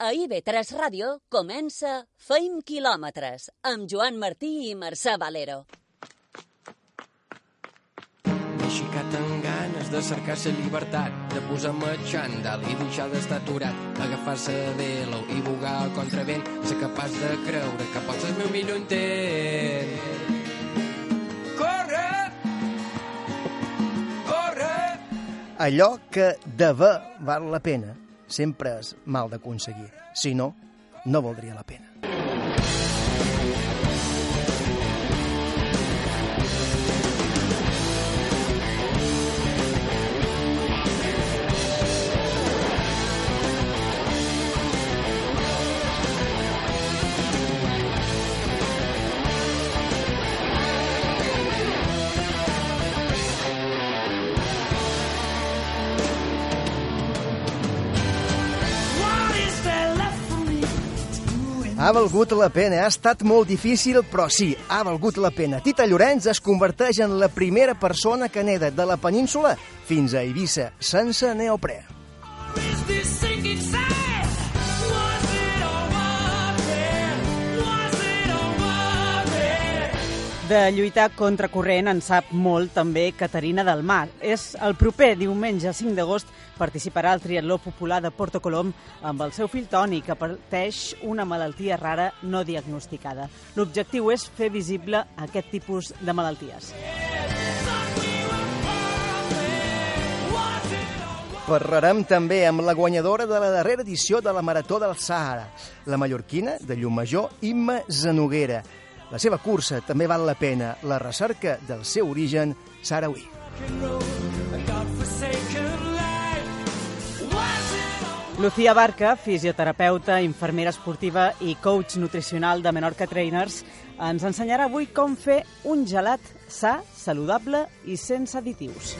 A IB3 Ràdio comença Feim quilòmetres amb Joan Martí i Mercè Valero. M'he xicat amb ganes de cercar la llibertat, de posar-me xandall i deixar d'estar aturat, agafar-se de velo i bugar al contravent, ser capaç de creure que pots ser el meu millor intent. Corre! Corre! Allò que de val la pena sempre és mal d'aconseguir. Si no, no valdria la pena. Ha valgut la pena, ha estat molt difícil, però sí, ha valgut la pena. Tita Llorenç es converteix en la primera persona que neda de la península fins a Eivissa, sense neoprè. De contra corrent en sap molt també Caterina del Mar. És el proper diumenge 5 d'agost participarà al triatló popular de Porto Colom amb el seu fill Toni, que pateix una malaltia rara no diagnosticada. L'objectiu és fer visible aquest tipus de malalties. Parlarem també amb la guanyadora de la darrera edició de la Marató del Sàhara, la mallorquina de Llumajor, Imma Zanoguera. La seva cursa també val la pena, la recerca del seu origen sarauí. Lucía Barca, fisioterapeuta, infermera esportiva i coach nutricional de Menorca Trainers, ens ensenyarà avui com fer un gelat sa, saludable i sense additius.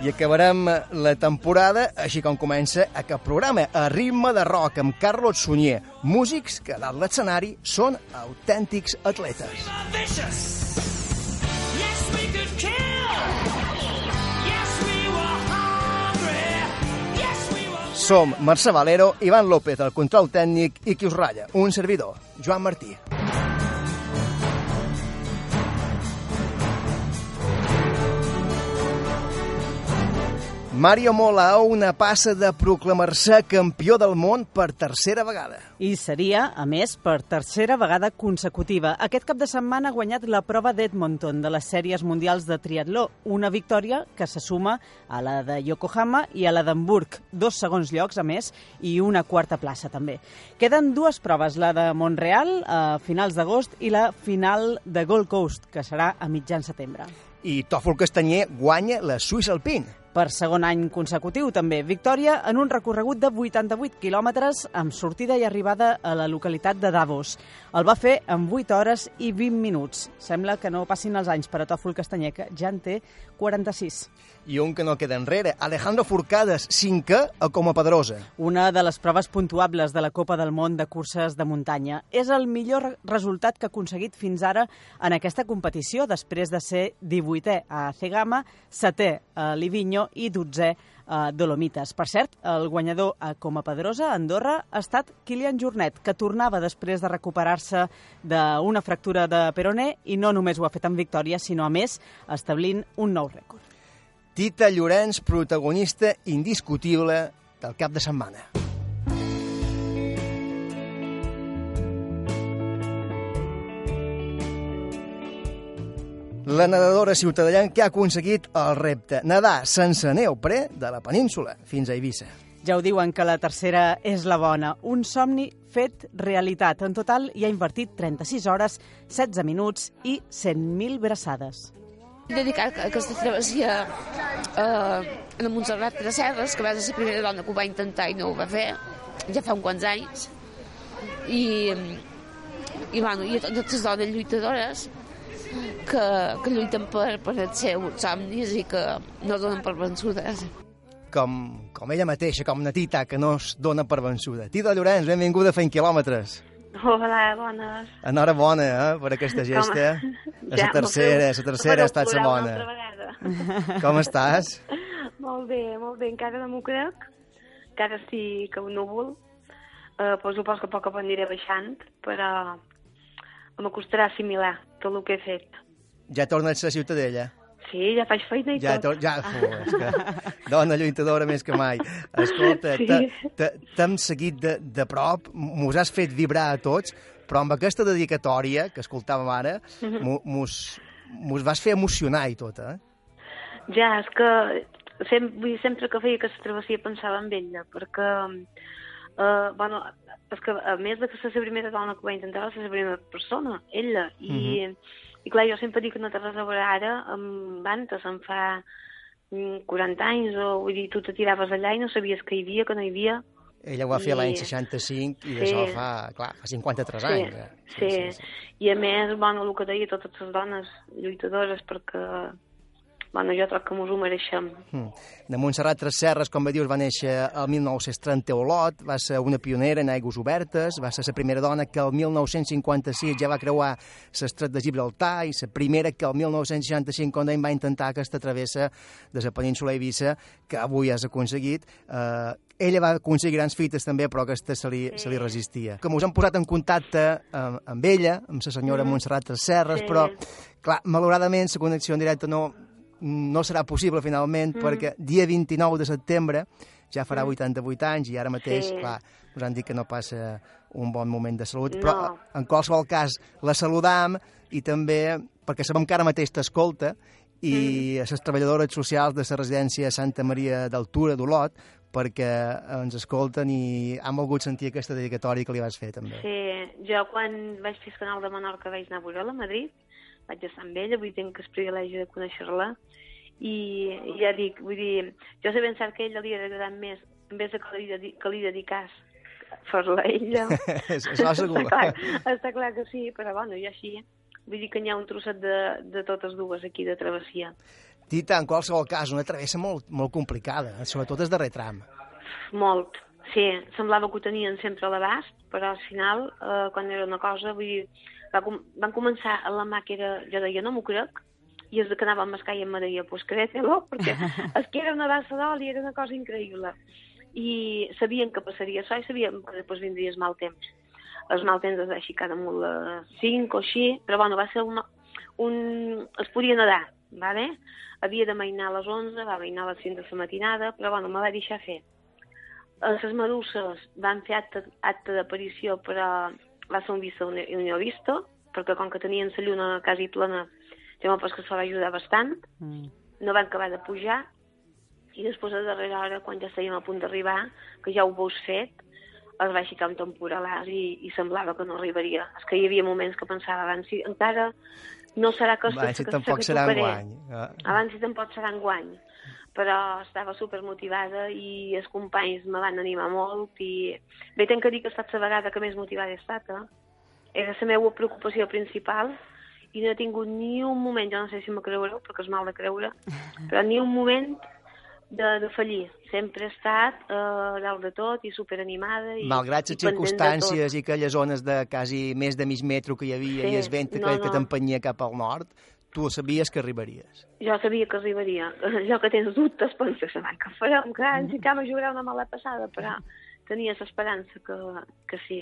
I acabarem la temporada així com comença aquest programa, a ritme de rock amb Carlos Sunyer, músics que dalt l'escenari són autèntics atletes. Som Mercè Valero, Ivan López, el control tècnic i qui us ratlla, un servidor, Joan Martí. Mario Mola a una passa de proclamar-se campió del món per tercera vegada. I seria, a més, per tercera vegada consecutiva. Aquest cap de setmana ha guanyat la prova d'Edmonton de les sèries mundials de triatló, una victòria que se suma a la de Yokohama i a la d'Hamburg, dos segons llocs, a més, i una quarta plaça, també. Queden dues proves, la de Montreal a finals d'agost i la final de Gold Coast, que serà a mitjan setembre. I Tòfol Castanyer guanya la Suïssa Alpine. Per segon any consecutiu, també, victòria en un recorregut de 88 quilòmetres amb sortida i arribada a la localitat de Davos. El va fer en 8 hores i 20 minuts. Sembla que no passin els anys per a Tòfol Castanyer, que ja en té 46. I un que no queda enrere, Alejandro Forcades, cinquè a Coma Pedrosa. Una de les proves puntuables de la Copa del Món de curses de muntanya. És el millor resultat que ha aconseguit fins ara en aquesta competició, després de ser 18è a Cegama, 7è a Livigno i 12è a Dolomites. Per cert, el guanyador a Coma Pedrosa, a Andorra, ha estat Kilian Jornet, que tornava després de recuperar-se d'una fractura de peroné i no només ho ha fet amb victòria, sinó a més establint un nou rècord. Tita Llorenç, protagonista indiscutible del cap de setmana. La nedadora ciutadana que ha aconseguit el repte nedar sense neoprè de la península fins a Eivissa. Ja ho diuen que la tercera és la bona. Un somni fet realitat. En total hi ha invertit 36 hores, 16 minuts i 100.000 braçades. dedicar aquesta travessia eh, a la Montserrat de Serres, que va ser la primera dona que ho va intentar i no ho va fer, ja fa uns quants anys. I, i, bueno, i a totes les dones lluitadores que, que lluiten per, per els seus somnis i que no donen per vençudes. Com, com ella mateixa, com una tita que no es dona per vençuda. Tita Llorenç, benvinguda a Fent Quilòmetres. Hola, bones. Enhorabona, eh, per aquesta gesta. Com- Ja, la tercera, m'ho la tercera ha estat la bona. Com estàs? molt bé, molt bé, encara no m'ho crec. Encara sí que un núvol. Uh, suposo que a poc a poc aniré baixant, però em costarà assimilar tot el que he fet. Ja tornes a la Ciutadella? Sí, ja faig feina i Ja, tot. to, ja, oh, és que dona lluitadora més que mai. Escolta, Sí. t'hem seguit de, de prop, mos has fet vibrar a tots, però amb aquesta dedicatòria que escoltàvem ara, Mhm. mo- mos, mos vas fer emocionar i tot, eh? Ja, és que sempre, sempre que feia aquesta travessia pensava en ella, perquè, uh, bueno, és que a més de que ser la primera dona que va intentar, va ser la primera persona, ella, i, i clar, jo sempre dic que no té res a veure ara amb antes, em fa mm, 40 anys, o vull dir, tu te tiraves allà i no sabies que hi havia, que no hi havia, Ella ho va fer I- l'any 65 i Sí. d'això fa, clar, fa 53 Sí, anys. eh? sí, i a més, bueno, el que deia totes les dones lluitadores, perquè, bueno, jo troc que mos ho mereixem. Mm. De Montserrat Tresserres, com bé dius, va néixer el 1930 a Olot, va ser una pionera en aigües obertes, va ser la primera dona que el 1956 ja va creuar l'estret de Gibraltar i la primera que el 1965, com dèiem, va intentar aquesta travessa de la península Eivissa, que avui has aconseguit. Eh, ella va aconseguir grans fites també, però aquesta se li, se li resistia. Com us hem posat en contacte amb, amb ella, amb la senyora Montserrat Tresserres, Sí. però, clar, malauradament, la connexió en directe no, no serà possible finalment Mm. perquè dia 29 de setembre ja farà 88 anys i ara mateix, Sí. clar, us han dit que no passa un bon moment de salut, No. però en qualsevol cas la saludam i també perquè sabem que ara mateix t'escolta i Mm. a les treballadores socials de la residència Santa Maria d'Altura d'Olot perquè ens escolten i han volgut sentir aquesta dedicatòria que li vas fer també. Sí, jo quan vaig fer el canal de Menorca vaig anar a veure-la a Madrid, vaig estar amb ella, vull dir, tinc el privilegi de conèixer-la, i, i ja dic, vull dir, jo sé cert que ella li ha agradat més, en vez de que li, dedi- que li dedicàs fer-la a ella. Això segur. està, clar, està clar que sí, però bueno, i així, vull dir que n'hi ha un trosset de, de totes dues aquí de travessia. Tita, en qualsevol cas, una travessa molt, molt complicada, eh? sobretot el darrer tram. Molt, sí, semblava que ho tenien sempre a l'abast, però al final, eh, quan era una cosa, vull dir, va van començar a la mà que era, jo deia, no m'ho crec, i els de que anàvem a Mascai em deia, pues créetelo, perquè és que era una bassa d'oli, era una cosa increïble. I sabien que passaria això i sabien que després vindria el mal temps. El mal temps es va així cada molt a 5 o així, però bueno, va ser una, un... es podia nedar, vale? havia de mainar a les 11, va mainar a les 5 de la matinada, però bueno, me va deixar fer. Eh, Les meduses van fer acte, acte d'aparició, però va ser un vista un, un no visto, perquè com que tenien la lluna quasi plena, jo me que se va ajudar bastant, Mm. no van acabar de pujar, i després a darrera hora, quan ja estàvem a punt d'arribar, que ja ho veus fet, es va aixecar un temporalàs i, i semblava que no arribaria. És que hi havia moments que pensava, abans si encara no serà que, Va, si tampoc serà enguany. Abans si tampoc serà enguany. Però estava super motivada i els companys me van animar molt i bé, tenc que dir que ha estat la vegada que més motivada he estat, eh? Era la meva preocupació principal i no he tingut ni un moment, jo no sé si me creureu, perquè és mal de creure, però ni un moment de, de fallir. Sempre he estat eh, dalt de tot i superanimada. I, Malgrat les circumstàncies i aquelles zones de quasi més de mig metro que hi havia Sí, i el vent no, que, que no. t'empenyia cap al nord, tu sabies que arribaries. Jo sabia que arribaria. Jo que tens dubtes, penses, "Home, què farem? Que ens que me jugarà una mala passada, però tenia l'esperança que, que sí.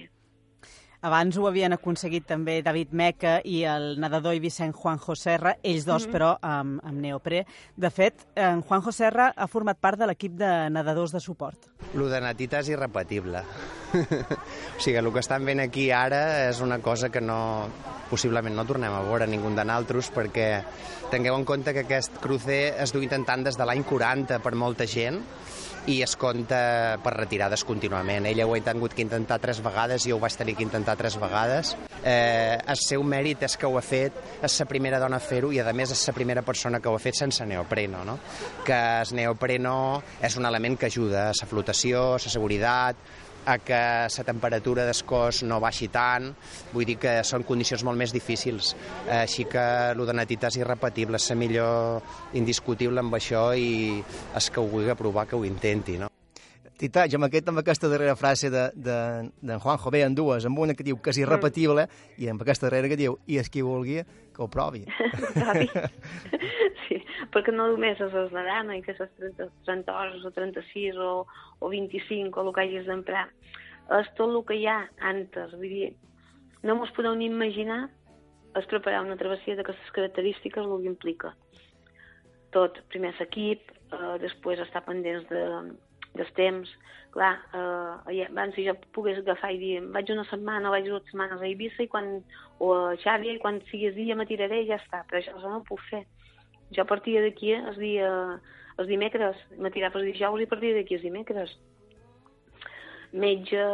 Abans ho havien aconseguit també David Meca i el nedador i Vicent Juanjo Serra, ells dos, però, amb, amb neoprè. De fet, en Juanjo Serra ha format part de l'equip de nedadors de suport. Lo de Natita és irrepetible. o sigui, el que estan fent aquí ara és una cosa que no, possiblement no tornem a veure ningú de naltros perquè tingueu en compte que aquest crucer es du intentant des de l'any 40 per molta gent i es compta per retirades contínuament. Ella ho ha tingut que intentar tres vegades i ho vaig tenir que intentar tres vegades. Eh, el seu mèrit és que ho ha fet, és la primera dona a fer-ho i a més és la primera persona que ho ha fet sense neopreno, no? que el neopreno és un element que ajuda a la flotació, a la seguretat, a que la temperatura del cos no baixi tant, vull dir que són condicions molt més difícils. Així que el de Natita és irrepetible, és millor indiscutible amb això i és que ho vulgui provar, que ho intenti. No? Tita, jo m'he quedat amb aquesta darrera frase de, de, de Juanjo, bé, en dues, amb una que diu que és irrepetible i amb aquesta darrera que diu i és qui vulgui que ho provi. Sí, perquè no només és el Nadal, i que és 30, 30 hores o 36 o, o 25 o el que hagis d'emprar. És tot el que hi ha antes, vull dir, no mos podeu ni imaginar és preparar una travessia d'aquestes característiques el que implica. Tot, primer l'equip, eh, després estar pendents de, dels temps. Clar, eh, abans si jo pogués agafar i dir vaig una setmana o vaig dues setmanes a Eivissa i quan, o a Xàbia i quan siguis dia me tiraré i ja està, però això no ho puc fer. Jo a partir d'aquí, el dia, els dimecres, me tirar per dijous i partir d'aquí els dimecres. Metge,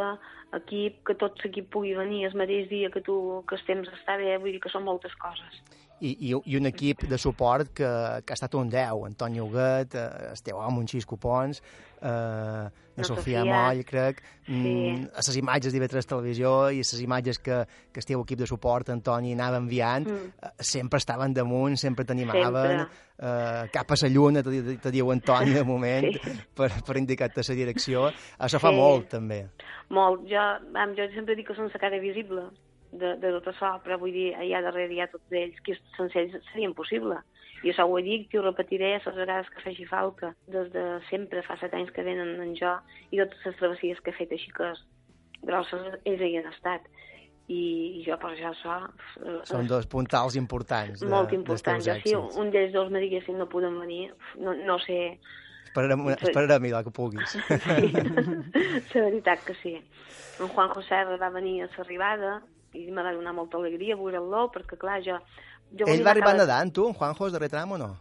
equip, que tot l'equip pugui venir el mateix dia que tu, que el temps està bé, vull dir que són moltes coses. I, i, i un equip de suport que, que ha estat un 10, Antoni Huguet, eh, el teu home, un Xisco Pons, eh, la Sofia, Sofia Moll, crec, sí. mm, a les imatges d'IV3 Televisió i les imatges que, que el teu equip de suport, Antoni, anava enviant, mm. eh, sempre estaven damunt, sempre t'animaven, eh, cap a la lluna, te, te diu Antoni de moment, sí. per, per indicar-te la direcció. Això sí. fa molt, també. Molt. Jo, jo sempre dic que són la cara visible de, de tot això, però vull dir, allà darrere hi ha tots ells, que sense ells seria impossible. I això ho he dit i ho repetiré les vegades que faci falta. Des de sempre, fa set anys que venen en jo, i totes les travessies que he fet així que grosses, ells hi han estat. I, i jo per això això... Són dos puntals importants. De, molt importants. Jo, si un d'ells dos me diguessin no podem venir, no, no sé... Esperarem, esperarem que puguis. Sí, la veritat que sí. En Juan José va venir a l'arribada, i me va donar molta alegria veure-lo, perquè clar, jo... jo Ell va arribar cada... nedant, tu, en Juanjo, de retram o no?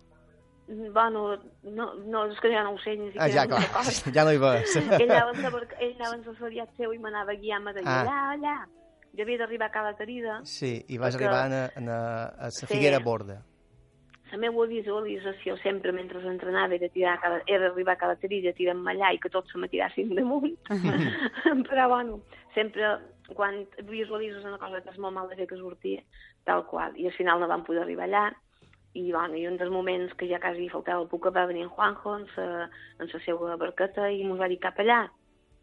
Bueno, no, no, és que ja no ho sé, ni siquiera. Ah, ja, clar, ja no hi vas. ell anava en ell anava en la seu i m'anava guiant-me d'allà, ah. allà, allà. Jo havia d'arribar a Cala Tarida. Sí, i vas perquè... arribar a, a, a, a la Figuera sí. Borda. La meva visualització sempre mentre entrenava era, tirar cada, era arribar a Cala Tarida, tirar-me allà i que tots se me tirassin damunt. Però, bueno, sempre quan visualitzes una cosa que és molt mal de fer que sortia, tal qual. I al final no vam poder arribar allà, i, bueno, i un dels moments que ja quasi faltava el puc va venir en Juanjo en sa, en sa seva barqueta i mos va dir cap allà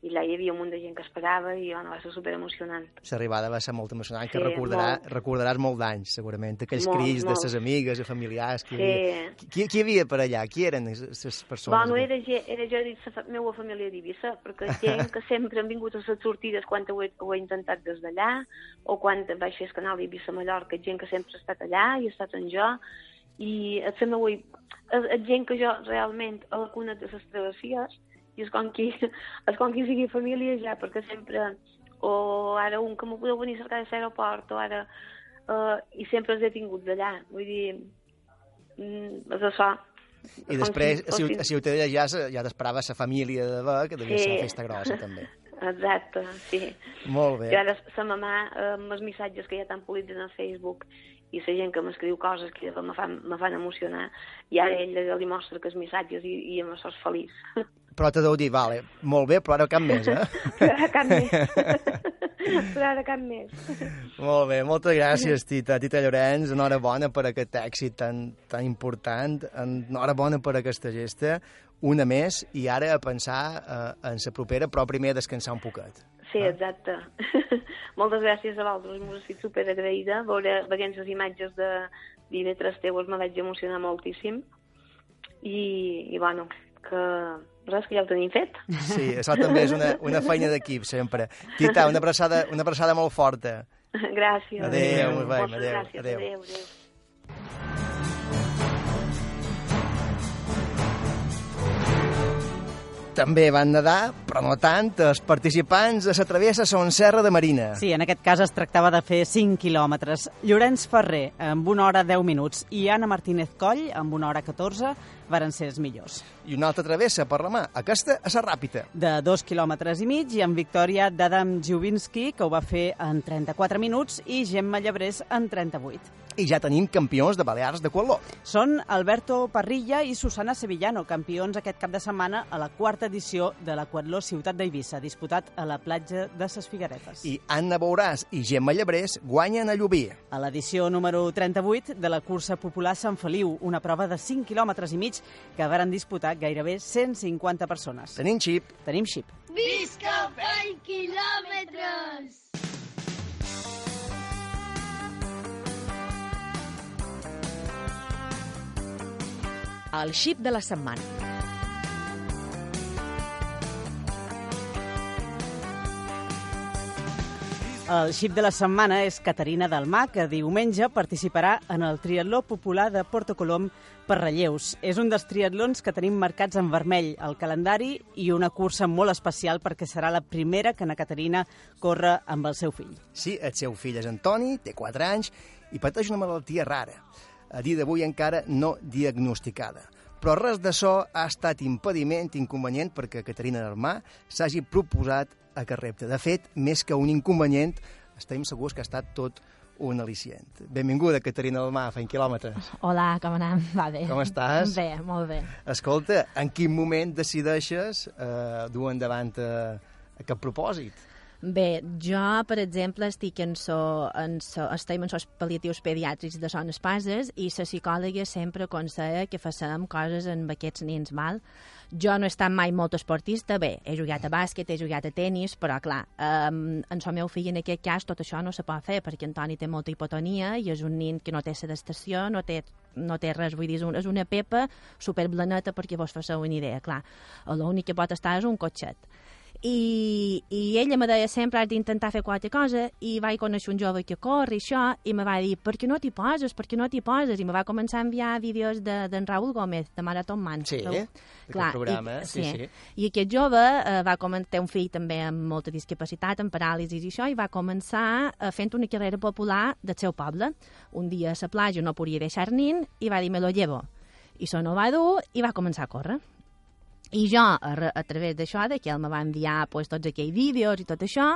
i allà hi havia un munt de gent que esperava i bueno, va ser super emocionant. L'arribada va ser molt emocionant, sí, que recordarà, molt. recordaràs molt d'anys, segurament, aquells molt, crits molt. de ses amigues i familiars. Que sí. havia. Qui, qui hi havia per allà? Qui eren les persones? Bueno, era, era jo dit la meva família d'Ibissa, perquè gent que sempre han vingut a les sortides quan ho he, ho he intentat des d'allà, o quan vaig fer el canal d'Ibissa Mallorca, gent que sempre ha estat allà i ha estat en jo, i la meva, gent que jo realment a la cuna de les travessies, i és com qui, és com qui sigui família ja, perquè sempre, o ara un que m'ho podeu venir a cercar a l'aeroport, o ara, uh, i sempre els he tingut d'allà, vull dir, mm, és això. I després, si, a Ciutadella ja, ja t'esperava la família de Bé, que devia sí. ser festa grossa, també. Exacte, sí. Molt bé. I ara la mamà, eh, amb els missatges que ja t'han polit a Facebook, i la gent que m'escriu coses que me fan, me fan emocionar, i ara ell li mostra que els missatges i, i amb això és feliç. Però te deu dir, vale, molt bé, però ara cap més, eh? però ara cap més. però ara cap més. Molt bé, moltes gràcies, Tita. Tita Llorenç, enhorabona per aquest èxit tan, tan important, enhorabona per aquesta gesta, una més, i ara a pensar eh, en la propera, però primer a descansar un poquet. Sí, eh? exacte. Moltes gràcies a vosaltres, m'ho estic superagraïda. Veure, veient les imatges de divendres teues me vaig emocionar moltíssim. I, i bueno, que res, que ja ho tenim fet. Sí, això també és una, una feina d'equip, sempre. Tita, una abraçada, una abraçada molt forta. Gràcies. Adéu, adéu. adéu. adéu. Gràcies, adéu. adéu, adéu. També van nedar, però no tant, els participants de la travessa Son Serra de Marina. Sí, en aquest cas es tractava de fer 5 quilòmetres. Llorenç Ferrer, amb una hora 10 minuts, i Anna Martínez Coll, amb una hora 14, varen ser els millors. I una altra travessa per la mà, aquesta a la ràpida. De 2 quilòmetres i mig, i amb victòria d'Adam Jubinski, que ho va fer en 34 minuts, i Gemma Llebrés en 38 i ja tenim campions de Balears de quadló. Són Alberto Parrilla i Susana Sevillano, campions aquest cap de setmana a la quarta edició de l'Aquatló Ciutat d'Eivissa, disputat a la platja de Ses Figueretes. I Anna Beuràs i Gemma Llebrés guanyen a Llubí. A l'edició número 38 de la cursa popular Sant Feliu, una prova de 5 quilòmetres i mig que varen disputar gairebé 150 persones. Tenim xip. Tenim xip. Visca Fai quilòmetres! El xip de la setmana. El xip de la setmana és Caterina Dalmà, que diumenge participarà en el triatló popular de Porto Colom per relleus. És un dels triatlons que tenim marcats en vermell al calendari i una cursa molt especial perquè serà la primera que na Caterina corre amb el seu fill. Sí, el seu fill és Antoni, té 4 anys i pateix una malaltia rara. A dia d'avui encara no diagnosticada. Però res de so ha estat impediment, inconvenient, perquè Caterina Dalmà s'hagi proposat aquest repte. De fet, més que un inconvenient, estem segurs que ha estat tot un al·licient. Benvinguda, Caterina Dalmà, fent quilòmetres. Hola, com anem? Va bé. Com estàs? Bé, molt bé. Escolta, en quin moment decideixes eh, dur endavant eh, aquest propòsit? Bé, jo, per exemple, estic en so, en so, estem en sos pal·liatius pediàtrics de Son Espases i la psicòloga sempre aconsella que facem coses amb aquests nens, val? Jo no he estat mai molt esportista, bé, he jugat a bàsquet, he jugat a tennis, però, clar, um, en el meu fill, en aquest cas, tot això no se pot fer, perquè Antoni té molta hipotonia i és un nen que no té sedestació, no té no té res, vull dir, és, és una pepa superblaneta perquè vos faceu una idea, clar. L'únic que pot estar és un cotxet i, i ella me deia sempre has d'intentar fer qualque cosa i vaig conèixer un jove que corre i això i me va dir per què no t'hi poses, per què no t'hi poses? I me va començar a enviar vídeos d'en de, Raúl Gómez de Marathon Man. Sí, Clar, programa, i, sí, sí. sí. i aquest jove eh, va començar un fill també amb molta discapacitat, amb paràlisis i això i va començar eh, fent una carrera popular del seu poble. Un dia a la platja no podia deixar nin i va dir me lo llevo i això no va dur i va començar a córrer i jo, a, a través d'això, de que ell me va enviar pues, tots aquells vídeos i tot això,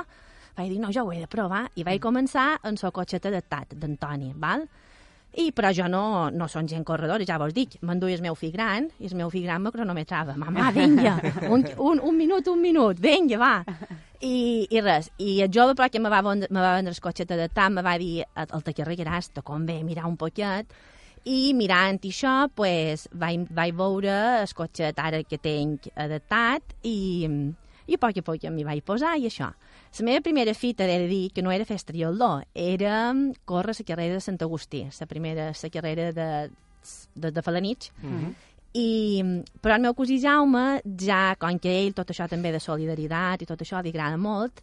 vaig dir, no, jo ho he de provar. I vaig començar en el cotxet adaptat d'Antoni, val? I, però jo no, no són gent corredora, ja vos dic, m'enduia el meu fill gran, i el meu fill gran me cronometrava. Mamà, vinga, un, un, un minut, un minut, vinga, va. I, i res, i el jove però que me va, vendre, me va vendre el cotxet adaptat, me va dir, el te carregaràs, te convé mirar un poquet, i mirant això, pues, vaig, vaig veure el cotxet ara que tinc adaptat i, i a poc a poc m'hi vaig posar i això. La meva primera fita, de dir, que no era fer estrioló, era córrer la carrera de Sant Agustí, la primera, la carrera de, de, de Falanich. Mm -hmm. I, però el meu cosí Jaume, ja, com que ell tot això també de solidaritat i tot això li agrada molt,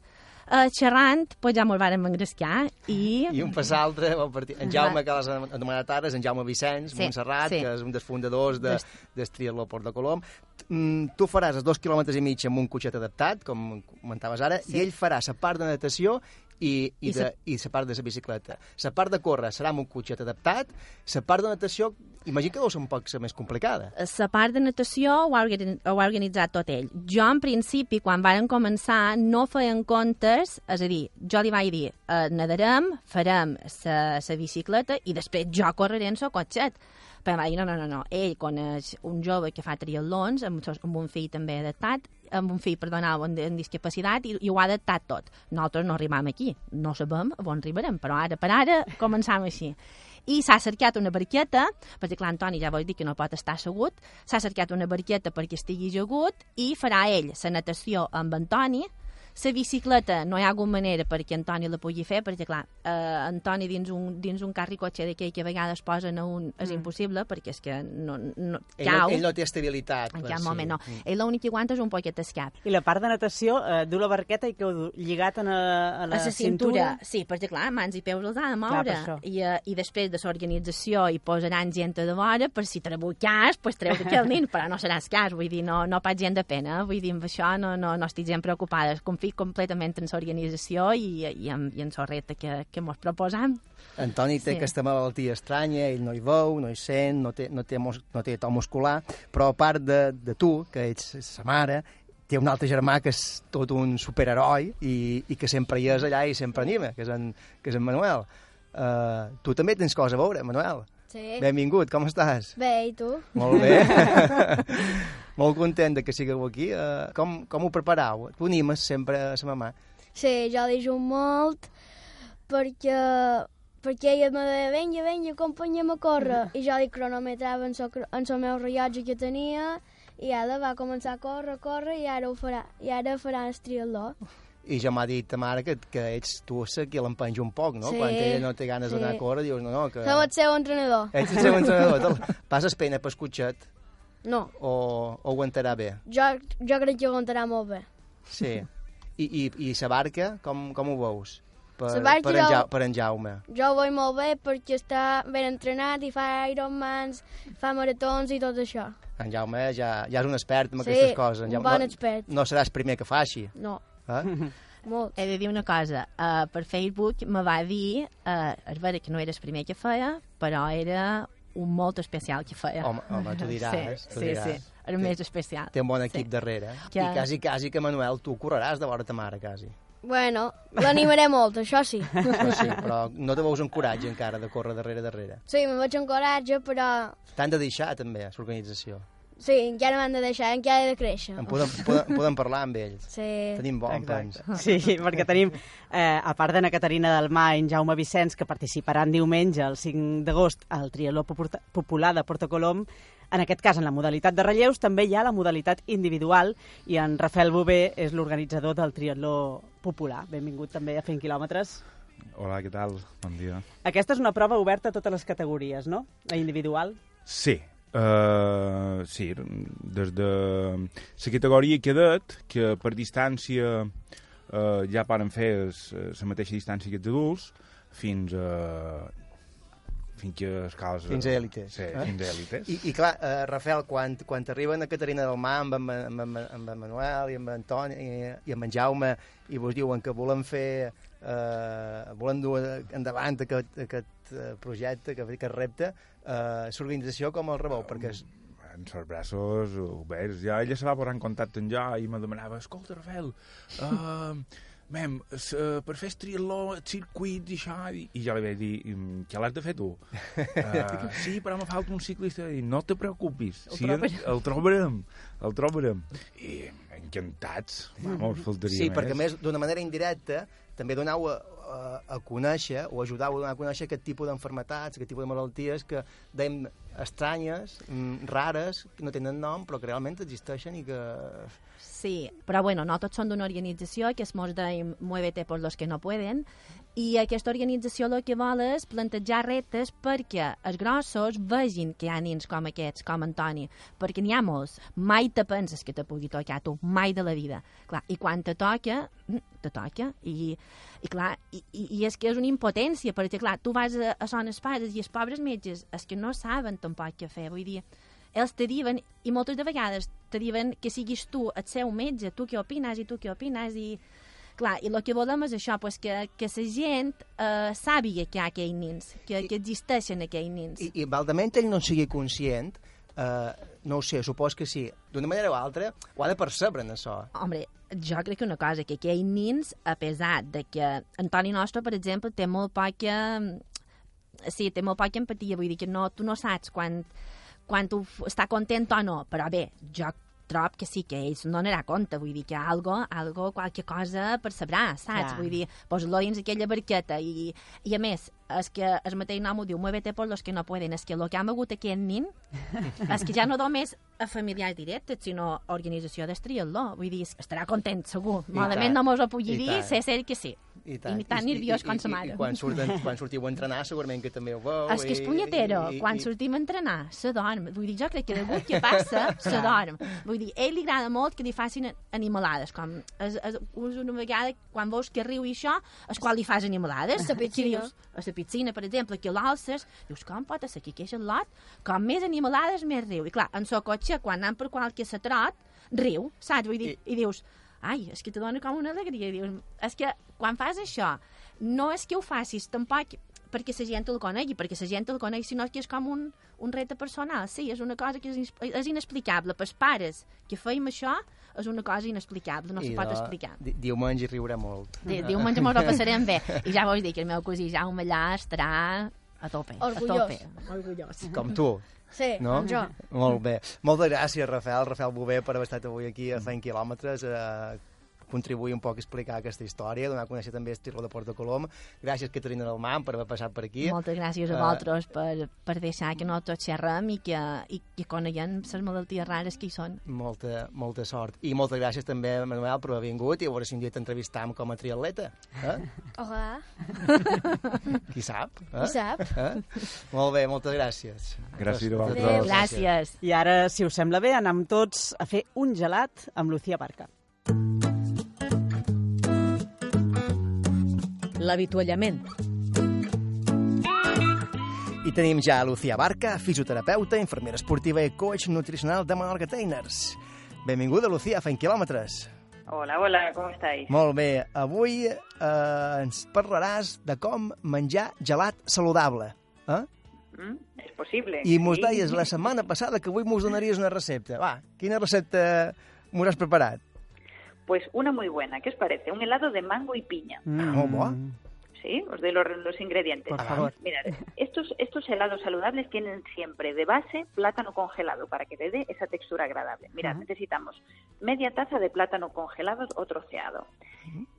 uh, xerrant, pues ja mos vàrem engrescar i... I un pas altre, bon partir. En Jaume, que l'has anomenat ara, és en Jaume Vicenç, sí, Montserrat, sí. que és un dels fundadors de, del Triatló Port de Colom. Mm, tu faràs els dos quilòmetres i mig amb un cotxet adaptat, com comentaves ara, sí. i ell farà la part de natació i, i, I, de, i la part de la bicicleta. La part de córrer serà amb un cotxet adaptat, la part de natació, imagino que deu ser un poc més complicada. La part de natació ho ha, ho ha organitzat tot ell. Jo, en principi, quan varen començar, no feien comptes, és a dir, jo li vaig dir, eh, nadarem, farem la bicicleta i després jo correré en el cotxet. Però va dir, no, no, no, no. Ell coneix un jove que fa triatlons, amb, amb un fill també adaptat, amb un fill, perdona, amb, amb discapacitat, i, i ho ha adaptat tot. Nosaltres no arribam aquí, no sabem on arribarem, però ara per ara començam així. I s'ha cercat una barqueta, perquè clar, Antoni ja vol dir que no pot estar assegut, s'ha cercat una barqueta perquè estigui ajagut i farà ell la natació amb Antoni, la bicicleta no hi ha alguna manera perquè Antoni la pugui fer, perquè, clar, eh, Antoni dins un, dins un carri cotxe d'aquell que a vegades posen a un és mm. impossible, perquè és que no, no ell, cau. Ell no té estabilitat. En cap sí. moment, no. Mm. Ell l'únic que aguanta és un poquet d'escap. I la part de natació, eh, du la barqueta i que ho lligat a, a, a la, a la cintura? Sí, perquè, clar, mans i peus els ha de moure. Clar, I, uh, I després de l'organització hi posaran gent de vora per si trebucàs, pues treure aquell nin, però no seràs cas, vull dir, no, no pas gent de pena, vull dir, amb això no, no, no estic gent preocupada. Com confio completament en l'organització i, i, en, i en el repte que, que ens proposam. Antoni té sí. aquesta malaltia estranya, ell no hi veu, no hi sent, no té, no té, no té to muscular, però a part de, de tu, que ets sa mare, té un altre germà que és tot un superheroi i, i que sempre hi és allà i sempre anima, que és en, que és en Manuel. Uh, tu també tens cosa a veure, Manuel. Sí. Benvingut, com estàs? Bé, i tu? Molt bé. Molt content de que sigueu aquí. Uh, com, com ho preparau? Tu animes sempre a la mamà. Sí, jo l'ajudo molt perquè, perquè ella me deia, vinga, vinga, acompanya'm a córrer. I jo li cronometrava en el meu rellotge que tenia i ara va començar a córrer, a córrer i ara ho farà. I ara farà el triatló. I ja m'ha dit ta mare que, que ets tu qui l'empenja un poc, no? Sí, Quan ella no té ganes sí. d'anar a córrer, dius, no, no, que... Som el seu entrenador. Ets el seu entrenador. Passes pena per escutxet No, o, o aguantarà bé? jo, jo crec que aguantarà molt bé. Sí. I, i, i sa barca, com, com ho veus? Per, per, en, jo- ja, per en Jaume. Jo ho vull molt bé perquè està ben entrenat i fa Ironmans, fa maratons i tot això. En Jaume ja, ja és un expert en Sí, aquestes coses. En un bon no, expert. No seràs primer que faci. No, Eh? molt. He de dir una cosa, uh, per Facebook me va dir, uh, és vera que no era el primer que feia, però era un molt especial que feia. Home, home, tu diràs. Sí, tu sí, diràs. sí, era Té- més especial. Té un bon equip Sí. darrere. Que- I quasi, quasi que, Manuel, tu correràs de vora ta mare, quasi. Bueno, l'animaré molt, això sí. Però sí, però no te veus en coratge encara de córrer darrere darrere. Sí, me veig en coratge, però T'han de deixar també, l'organització. Sí, encara m'han de deixar, encara he de créixer. En podem, podem, podem parlar amb ells. Sí. Tenim bon pens. Sí, perquè tenim, eh, a part d'Anna Caterina del Mar i en Jaume Vicenç, que participaran diumenge, el 5 d'agost, al Triatló Popu- Popular de Porto Colom, en aquest cas, en la modalitat de relleus, també hi ha la modalitat individual i en Rafael Bové és l'organitzador del Triatló Popular. Benvingut també a Fent Quilòmetres. Hola, què tal? Bon dia. Aquesta és una prova oberta a totes les categories, no? La individual. Sí, uh, sí, des de la categoria cadet, que per distància uh, ja poden fer la mateixa distància que els adults, fins a fins que escales... Fins a èlites. Sí, eh? fins a èlites. I, I clar, eh, Rafael, quan, quan arriben a Caterina del Mar amb, amb, amb, amb en Manuel i amb en Toni i, i amb en Jaume i vos diuen que volen fer eh, volen dur endavant aquest, aquest projecte, aquest, aquest repte, eh, l'organització com el rebeu? Perquè és, en els braços oberts. Ja ella se va posar en contacte amb jo i me demanava, escolta, Rafael, uh, mem, uh, per fer triatló, circuit i això, i, i jo li vaig dir, "Mm, què l'has de fer tu? Uh, sí, però me falta un ciclista. I no te preocupis, El sí, trobarem." el trobarem, el trobarem. I encantats, vamos, faltaria sí, més. perquè a més, d'una manera indirecta, també donau a, a, conèixer o ajudau a donar a conèixer aquest tipus d'enfermetats, aquest tipus de malalties que dèiem estranyes, mm, rares, que no tenen nom, però que realment existeixen i que... Sí, però bueno, no tots són d'una organització que es mos deim Muévete por los que no pueden i aquesta organització el que vol és plantejar reptes perquè els grossos vegin que hi ha nins com aquests, com Antoni, perquè n'hi ha molts. Mai te penses que te pugui tocar tu, mai de la vida. Clar, I quan te toca, mm, te toca. I, i clar, i, i, és que és una impotència, perquè clar, tu vas a, a zones pares i els pobres metges és que no saben tampoc què fer, vull dir, ells te diuen, i moltes de vegades te diuen que siguis tu el seu metge, tu què opines i tu què opines, i clar, i el que volem és això, pues que, que la gent eh, sàpiga que hi ha aquells nins, que, que existeixen aquells nins. I, i valdament ell no en sigui conscient, eh, no ho sé, supos que sí, d'una manera o altra, ho ha de percebre, en això. Hombre, jo crec que una cosa, que aquells nins, a pesar de que Antoni Nostre, per exemple, té molt poca... Sí, té molt poca empatia, vull dir que no, tu no saps quan, quan tu està content o no, però bé, jo trob que sí que ell se'n donarà compte, vull dir que algo, algo qualque cosa percebrà, saps? Clar. Vull dir, posa-lo dins aquella barqueta i, i a més, és que el mateix nom ho diu, muévete por los que no pueden, és que el que han begut aquest nin és que ja no només a familiars directes, sinó a organització d'estriatló, vull dir, estarà content, segur. I Malament tant, no mos ho pugui i dir, tant. sé ser que sí. I I tan nerviós com sa mare. I, quan, surten, quan sortiu a entrenar segurament que també ho veu. És que és i- punyetero, i- i- quan i- sortim a entrenar, se dorm. Vull dir, jo crec que degut que passa, se dorm. Vull dir, a ell li agrada molt que li facin animalades, com és, és, una vegada, quan veus que riu i això, és quan li fas animalades. Piscina. Que dius, la piscina, per exemple, que l'alces, dius, com pot ser que el lot? Com més animalades, més riu. I clar, en so cotxe, quan anem per qualque setrot, riu, saps? Vull dir, i, i dius, ai, és que te dona com una alegria. I dius, és que quan fas això, no és que ho facis tampoc perquè la gent el conegui, perquè la gent el conegui, sinó que és com un, un repte personal. Sí, és una cosa que és, és inexplicable. Pels pares que feim això, és una cosa inexplicable, no I se pot de- explicar. di- Diumenge riurà molt. Di- Diumenge mos ho passarem bé. I ja vos dic que el meu cosí Jaume allà estarà A tope, Orgullós. a tope. Orgullós. Com tu. Sí, no? jo. Molt bé. Moltes gràcies, Rafael, Rafael Bové, per haver estat avui aquí a 100 quilòmetres, a contribuir un poc a explicar aquesta història, donar a conèixer també Estirlo de Porto Colom. Gràcies, Caterina Dalman, per haver passat per aquí. Moltes gràcies a Eh, vosaltres per, per deixar que no tots xerrem i que, i que coneguem les malalties rares que hi són. Molta, molta sort. I moltes gràcies també, Manuel, per haver vingut i a veure si un dia t'entrevistam com a triatleta. Eh? Ojalà. Qui sap? Eh? Qui sap? Eh? Molt bé, moltes gràcies. Gràcies a vosaltres. Gràcies. I ara, si us sembla bé, anem tots a fer un gelat amb Lucía Barca. L'avituallament. I tenim ja a Lucía Barca, fisioterapeuta, infermera esportiva i coach nutricional de Menorca Trainers. Benvinguda, Lucía, a 100 quilòmetres. Hola, hola, ¿cómo estáis? Molt bé. Avui eh, ens parlaràs de com menjar gelat saludable. Eh? ¿Mm? Es posible. I mos sí. deies la setmana passada que avui mos donaries una recepta. Va, quina recepta mos has preparat? Pues una muy buena, ¿qué os parece? Un helado de mango y piña. Mm. Sí, os doy los, los ingredientes. Por favor. Mirad, estos, estos helados saludables tienen siempre de base plátano congelado para que le dé esa textura agradable. Mirad, necesitamos media taza de plátano congelado o troceado.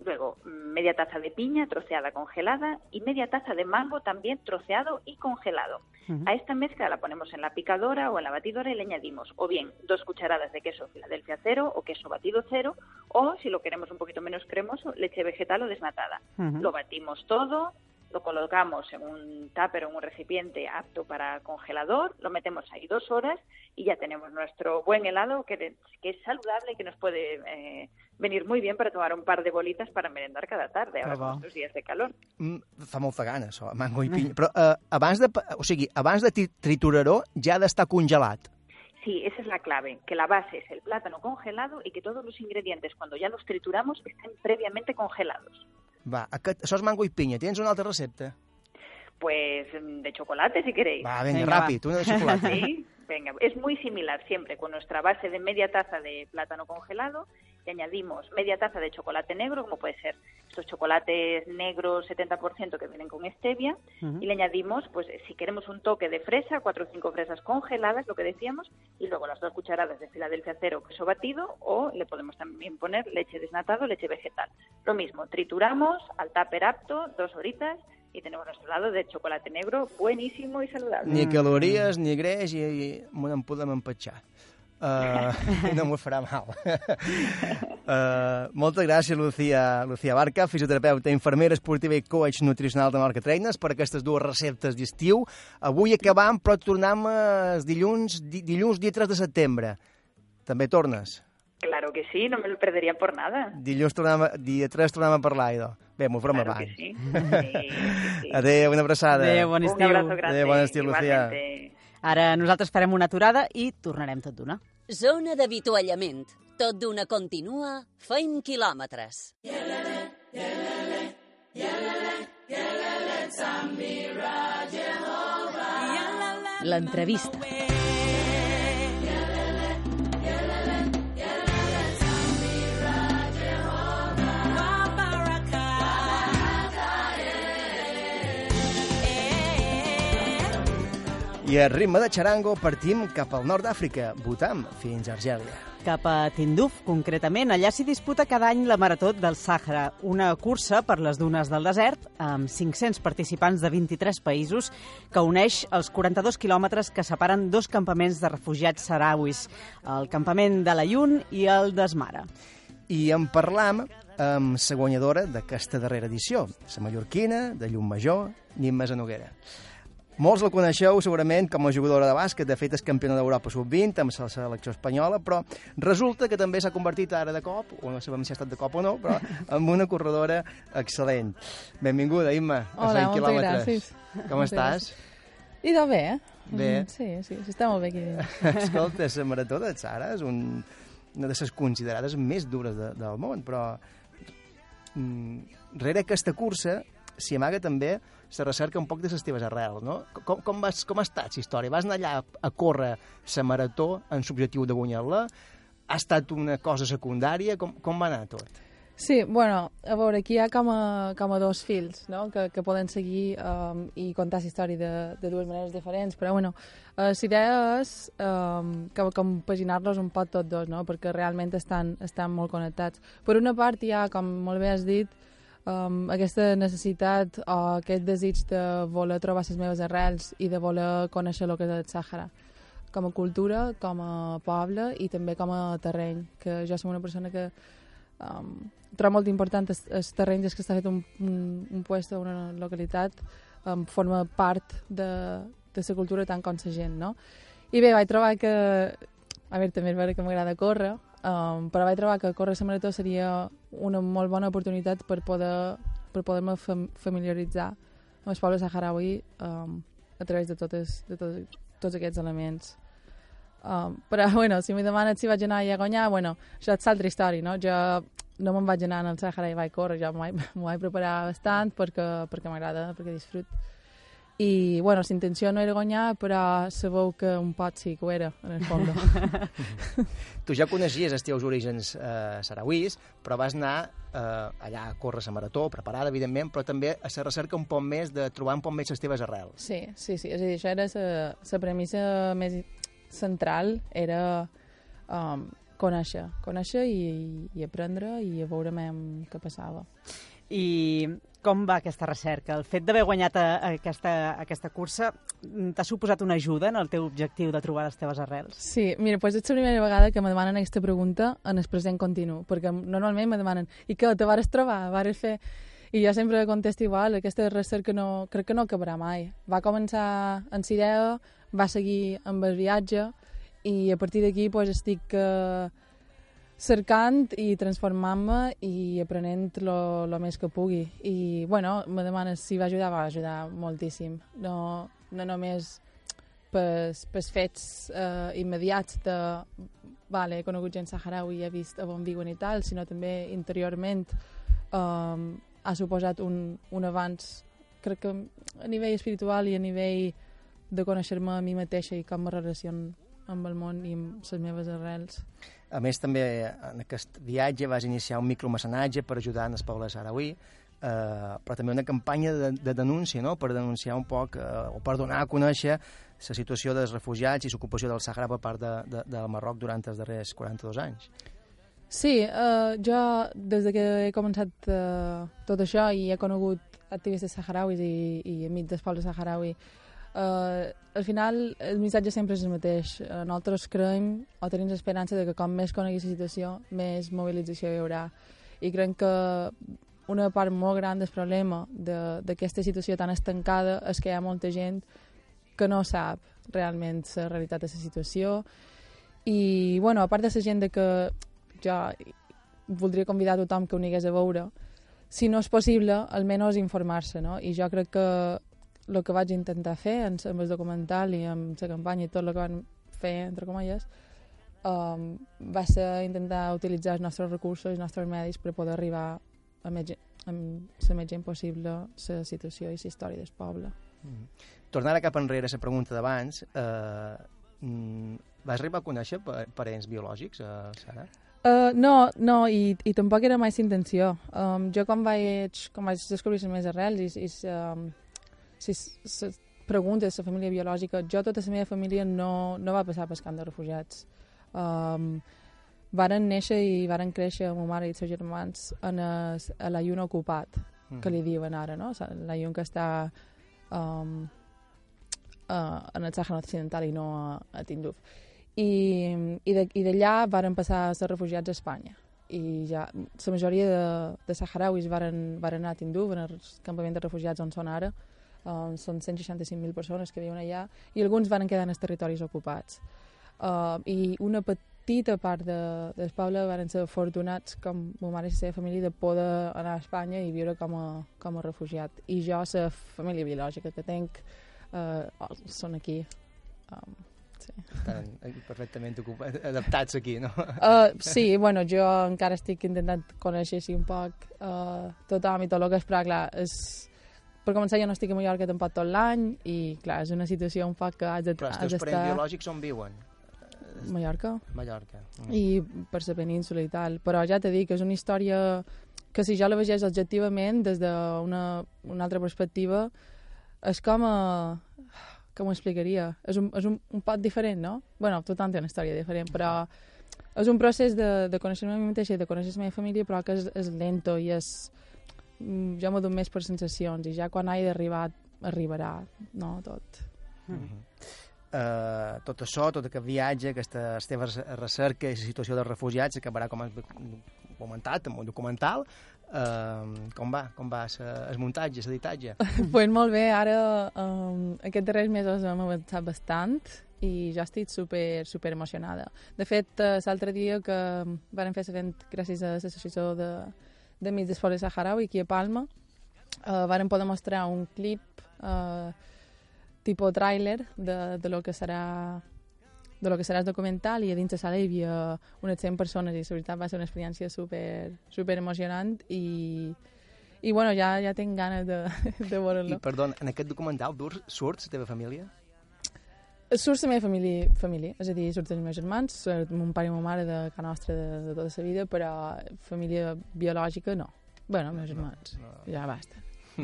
Luego, mm, media taza de piña troceada congelada y media taza de mango también troceado y congelado. A esta mezcla la ponemos en la picadora o en la batidora y le añadimos o bien dos cucharadas de queso Filadelfia cero o queso batido cero o, si lo queremos un poquito menos cremoso, leche vegetal o desnatada. Lo batimos todo, lo colocamos en un tupper o en un recipiente apto para congelador, lo metemos ahí dos horas y ya tenemos nuestro buen helado que, que es saludable y que nos puede eh, venir muy bien para tomar un par de bolitas para merendar cada tarde, ahora con estos días de calor. Mm, fa molta gana, això, mango i pinya. Però eh, abans de, o sigui, abans de ja ha d'estar congelat. Sí, esa es la clave, que la base es el plátano congelado y que todos los ingredientes, cuando ya los trituramos, estén previamente congelados. Va, aquest, això és mango i pinya. Tens una altra recepta? Pues mm, de chocolate, si queréis. Va, venga, Venga, ràpid, va. una de chocolate. Sí, venga, es muy similar siempre con nuestra base de media taza de plátano congelado y añadimos media taza de chocolate negro, como puede ser estos chocolates negros 70% que vienen con stevia, y le añadimos, pues si queremos un toque de fresa, cuatro o cinco fresas congeladas, lo que decíamos, y luego las dos cucharadas de Filadelfia cero queso batido, o le podemos también poner leche desnatado, leche vegetal. Lo mismo, trituramos al tupper apto, dos horitas, y tenemos nuestro lado de chocolate negro buenísimo y saludable. Ni calories, ni greix, i, i en podem empatxar. Uh, I no m'ho farà mal. uh, moltes gràcies, Lucía, Lucía Barca, fisioterapeuta, infermera esportiva i coach nutricional de Marca Trainers, per aquestes dues receptes d'estiu. Avui acabam, però tornem el dilluns, di, dilluns dia 3 de setembre. També tornes? Claro que sí, no me lo perdería por nada. Dilluns tornem, dia 3 tornem a parlar, idò. Bé, m'ho farem Claro que abans. sí. Sí, sí. Adéu, una abraçada. Adéu, bon Un estiu. abrazo grande. Adéu, bon estiu, Lucía. igualmente. Ara nosaltres farem una aturada i tornarem tot d'una. Zona d'avituallament. Tot d'una continua, feim quilòmetres. L'entrevista. I a ritme de xarango partim cap al nord d'Àfrica, Bhutan, fins a Argèlia. Cap a Tinduf, concretament. Allà s'hi disputa cada any la Marató del Sàhara, una cursa per les dunes del desert amb 500 participants de 23 països que uneix els 42 quilòmetres que separen dos campaments de refugiats sarauis, el campament de l'Ayun i el d'Esmara. I en parlam amb la guanyadora d'aquesta darrera edició, la mallorquina de Llumajor, Nimma Zanoguera. Molts la coneixeu segurament com a jugadora de bàsquet, de fet és campiona d'Europa sub-20 amb la selecció espanyola, però resulta que també s'ha convertit ara de cop, o no sabem si ha estat de cop o no, però en una corredora excel·lent. Benvinguda, Imma, a Hola, 100 moltes quilòmetres. gràcies. Com Moltes estàs? Idò bé, eh? Bé. Mm, Sí, sí, sí, està molt bé aquí dins. Escolta, la marató de Sara és un, una de les considerades més dures de, del món, però mm, rere aquesta cursa s'hi amaga també la recerca un poc de les teves arrels, no? Com, com, vas, com ha estat la història? Vas anar allà a córrer la marató en l'objectiu de guanyar-la? Ha estat una cosa secundària? Com, com va anar tot? Sí, bueno, a veure, aquí hi ha com a, com a dos fils, no?, que, que poden seguir um, i contar la història de, de dues maneres diferents, però, bueno, uh, la idea és um, com, compaginar-los un poc tots dos, no?, perquè realment estan, estan molt connectats. Per una part hi ha, com molt bé has dit, um, aquesta necessitat o aquest desig de voler trobar les meves arrels i de voler conèixer el que és el Sàhara com a cultura, com a poble i també com a terreny, que jo som una persona que um, trobo molt important el, el terreny des que està fet un, un, un puesto, una localitat, um, forma part de, de la cultura tant com la gent, no? I bé, vaig trobar que... A veure, també és vera que m'agrada córrer, um, però vaig trobar que córrer la marató seria una molt bona oportunitat per poder per poder-me fam familiaritzar amb el poble saharaui um, a través de, totes, de tot, tots aquests elements. Um, però, bueno, si m'hi demanes si vaig anar a guanyar, bueno, això és altra història, no? Jo no me'n vaig anar al Sàhara i vaig córrer, jo m'ho vaig, vaig preparar bastant perquè, perquè m'agrada, perquè disfrut. I, bueno, la intenció no era guanyar, però sabeu que un pot sí que ho era, en el fons. tu ja coneixies els teus orígens eh, sarauís, però vas anar eh, allà a córrer la marató, preparada, evidentment, però també a la recerca un poc més de trobar un poc més les teves arrels. Sí, sí, sí. És a dir, això era la premissa més central, era um, conèixer, conèixer i, i aprendre i a veure què passava. I com va aquesta recerca? El fet d'haver guanyat a aquesta, aquesta cursa t'ha suposat una ajuda en el teu objectiu de trobar les teves arrels? Sí, mira, doncs és la primera vegada que me demanen aquesta pregunta en el present continu, perquè normalment me demanen i què, te vares trobar? Vares fer... I jo sempre contesto igual, aquesta recerca no, crec que no acabarà mai. Va començar en idea, va seguir amb el viatge, i a partir d'aquí pues, estic uh, cercant i transformant-me i aprenent el més que pugui. I, bueno, me demanes si va ajudar, va ajudar moltíssim. No, no només pels, pels fets uh, immediats de vale, he conegut gent saharaui i he vist a on viuen i tal, sinó també interiorment um, ha suposat un, un avanç, crec que a nivell espiritual i a nivell de conèixer-me a mi mateixa i com me relaciono amb el món i amb les meves arrels. A més, també en aquest viatge vas iniciar un micromecenatge per ajudar en el poble sarauí, eh, però també una campanya de, de denúncia, no?, per denunciar un poc, eh, o per donar a conèixer la situació dels refugiats i l'ocupació del Sahara per part de, de, del Marroc durant els darrers 42 anys. Sí, eh, jo des de que he començat eh, tot això i he conegut activistes saharauis i, i amics del poble saharaui Uh, al final el missatge sempre és el mateix. Uh, nosaltres creiem o tenim l'esperança de que com més conegui la situació, més mobilització hi haurà. I creiem que una part molt gran del problema d'aquesta de, situació tan estancada és que hi ha molta gent que no sap realment la realitat de la situació i, bueno, a part de la gent de que jo voldria convidar tothom que ho anigués a veure, si no és possible, almenys informar-se, no? I jo crec que el que vaig intentar fer en, amb el documental i amb la campanya i tot el que van fer, entre comilles, um, va ser intentar utilitzar els nostres recursos i els nostres medis per poder arribar a més, amb la més gent possible la situació i la història del poble. Mm. Tornant cap enrere a la pregunta d'abans, eh, mm, vas arribar a conèixer parents biològics, eh, Sara? Uh, no, no, i, i tampoc era mai la intenció. Um, jo quan vaig, quan vaig descobrir les meves arrels i, i um, si se pregunta la família biològica, jo tota la meva família no, no va passar pel camp de refugiats. Um, varen néixer i varen créixer amb ma mare i els seus germans en el, a la lluna ocupat, mm. que li diuen ara, no? La lluna que està um, uh, en el Sàhara Occidental i no a, a Tinduf. I, i d'allà varen passar a ser refugiats a Espanya i ja la majoria de, de saharauis varen, varen anar a Tinduf, en el campament de refugiats on són ara, uh, són 165.000 persones que viuen allà, i alguns van quedar en els territoris ocupats. Uh, I una petita part de, del poble van ser afortunats, com ma mare i la seva família, de poder anar a Espanya i viure com a, com a refugiat. I jo, la família biològica que tenc, uh, oh, són aquí. Um, sí. Estan perfectament adaptats aquí, no? Uh, sí, bueno, jo encara estic intentant conèixer un poc uh, tothom i tot el que és, però clar, és, per començar jo no estic a Mallorca tampoc tot l'any i clar, és una situació un poc que has de Però els teus parents biològics on viuen? Mallorca. Mallorca. Mm. I per la península i tal. Però ja t'he dit que és una història que si jo la vegés objectivament des d'una una altra perspectiva és com a... com ho explicaria? És un, és un, un pot diferent, no? bueno, tothom té una història diferent, però és un procés de, de conèixer-me a mi mateixa i de conèixer la meva família, però que és, és lento i és... mm, Jo m'ho dono més per sensacions i ja quan hagi d'arribar, arribarà, no, tot. Mm -hmm. Uh, tot això, tot aquest viatge, aquesta teva recerca i situació dels refugiats acabarà, com has comentat, amb un documental. Uh, com va? Com va el muntatge, l'editatge? pues molt bé, ara um, aquests darrers mesos hem avançat bastant i jo estic super, super emocionada. De fet, uh, l'altre dia que vam fer l'event gràcies a l'associació de, de Mig d'Esport de Saharaui aquí a Palma, uh, varen poder mostrar un clip uh, tipus tràiler de, de lo que serà de lo que serà el documental i a dins de sala hi havia unes 100 persones i la veritat va ser una experiència super, super emocionant i, i bueno, ja, ja tinc ganes de, de veure-lo. I, perdó, en aquest documental dur, surt la teva família? Surt la meva família, família, és a dir, surten els meus germans, surt mon pare i ma mare de casa nostra de, de tota la vida, però família biològica no. bueno, meus germans, no, no. ja basta.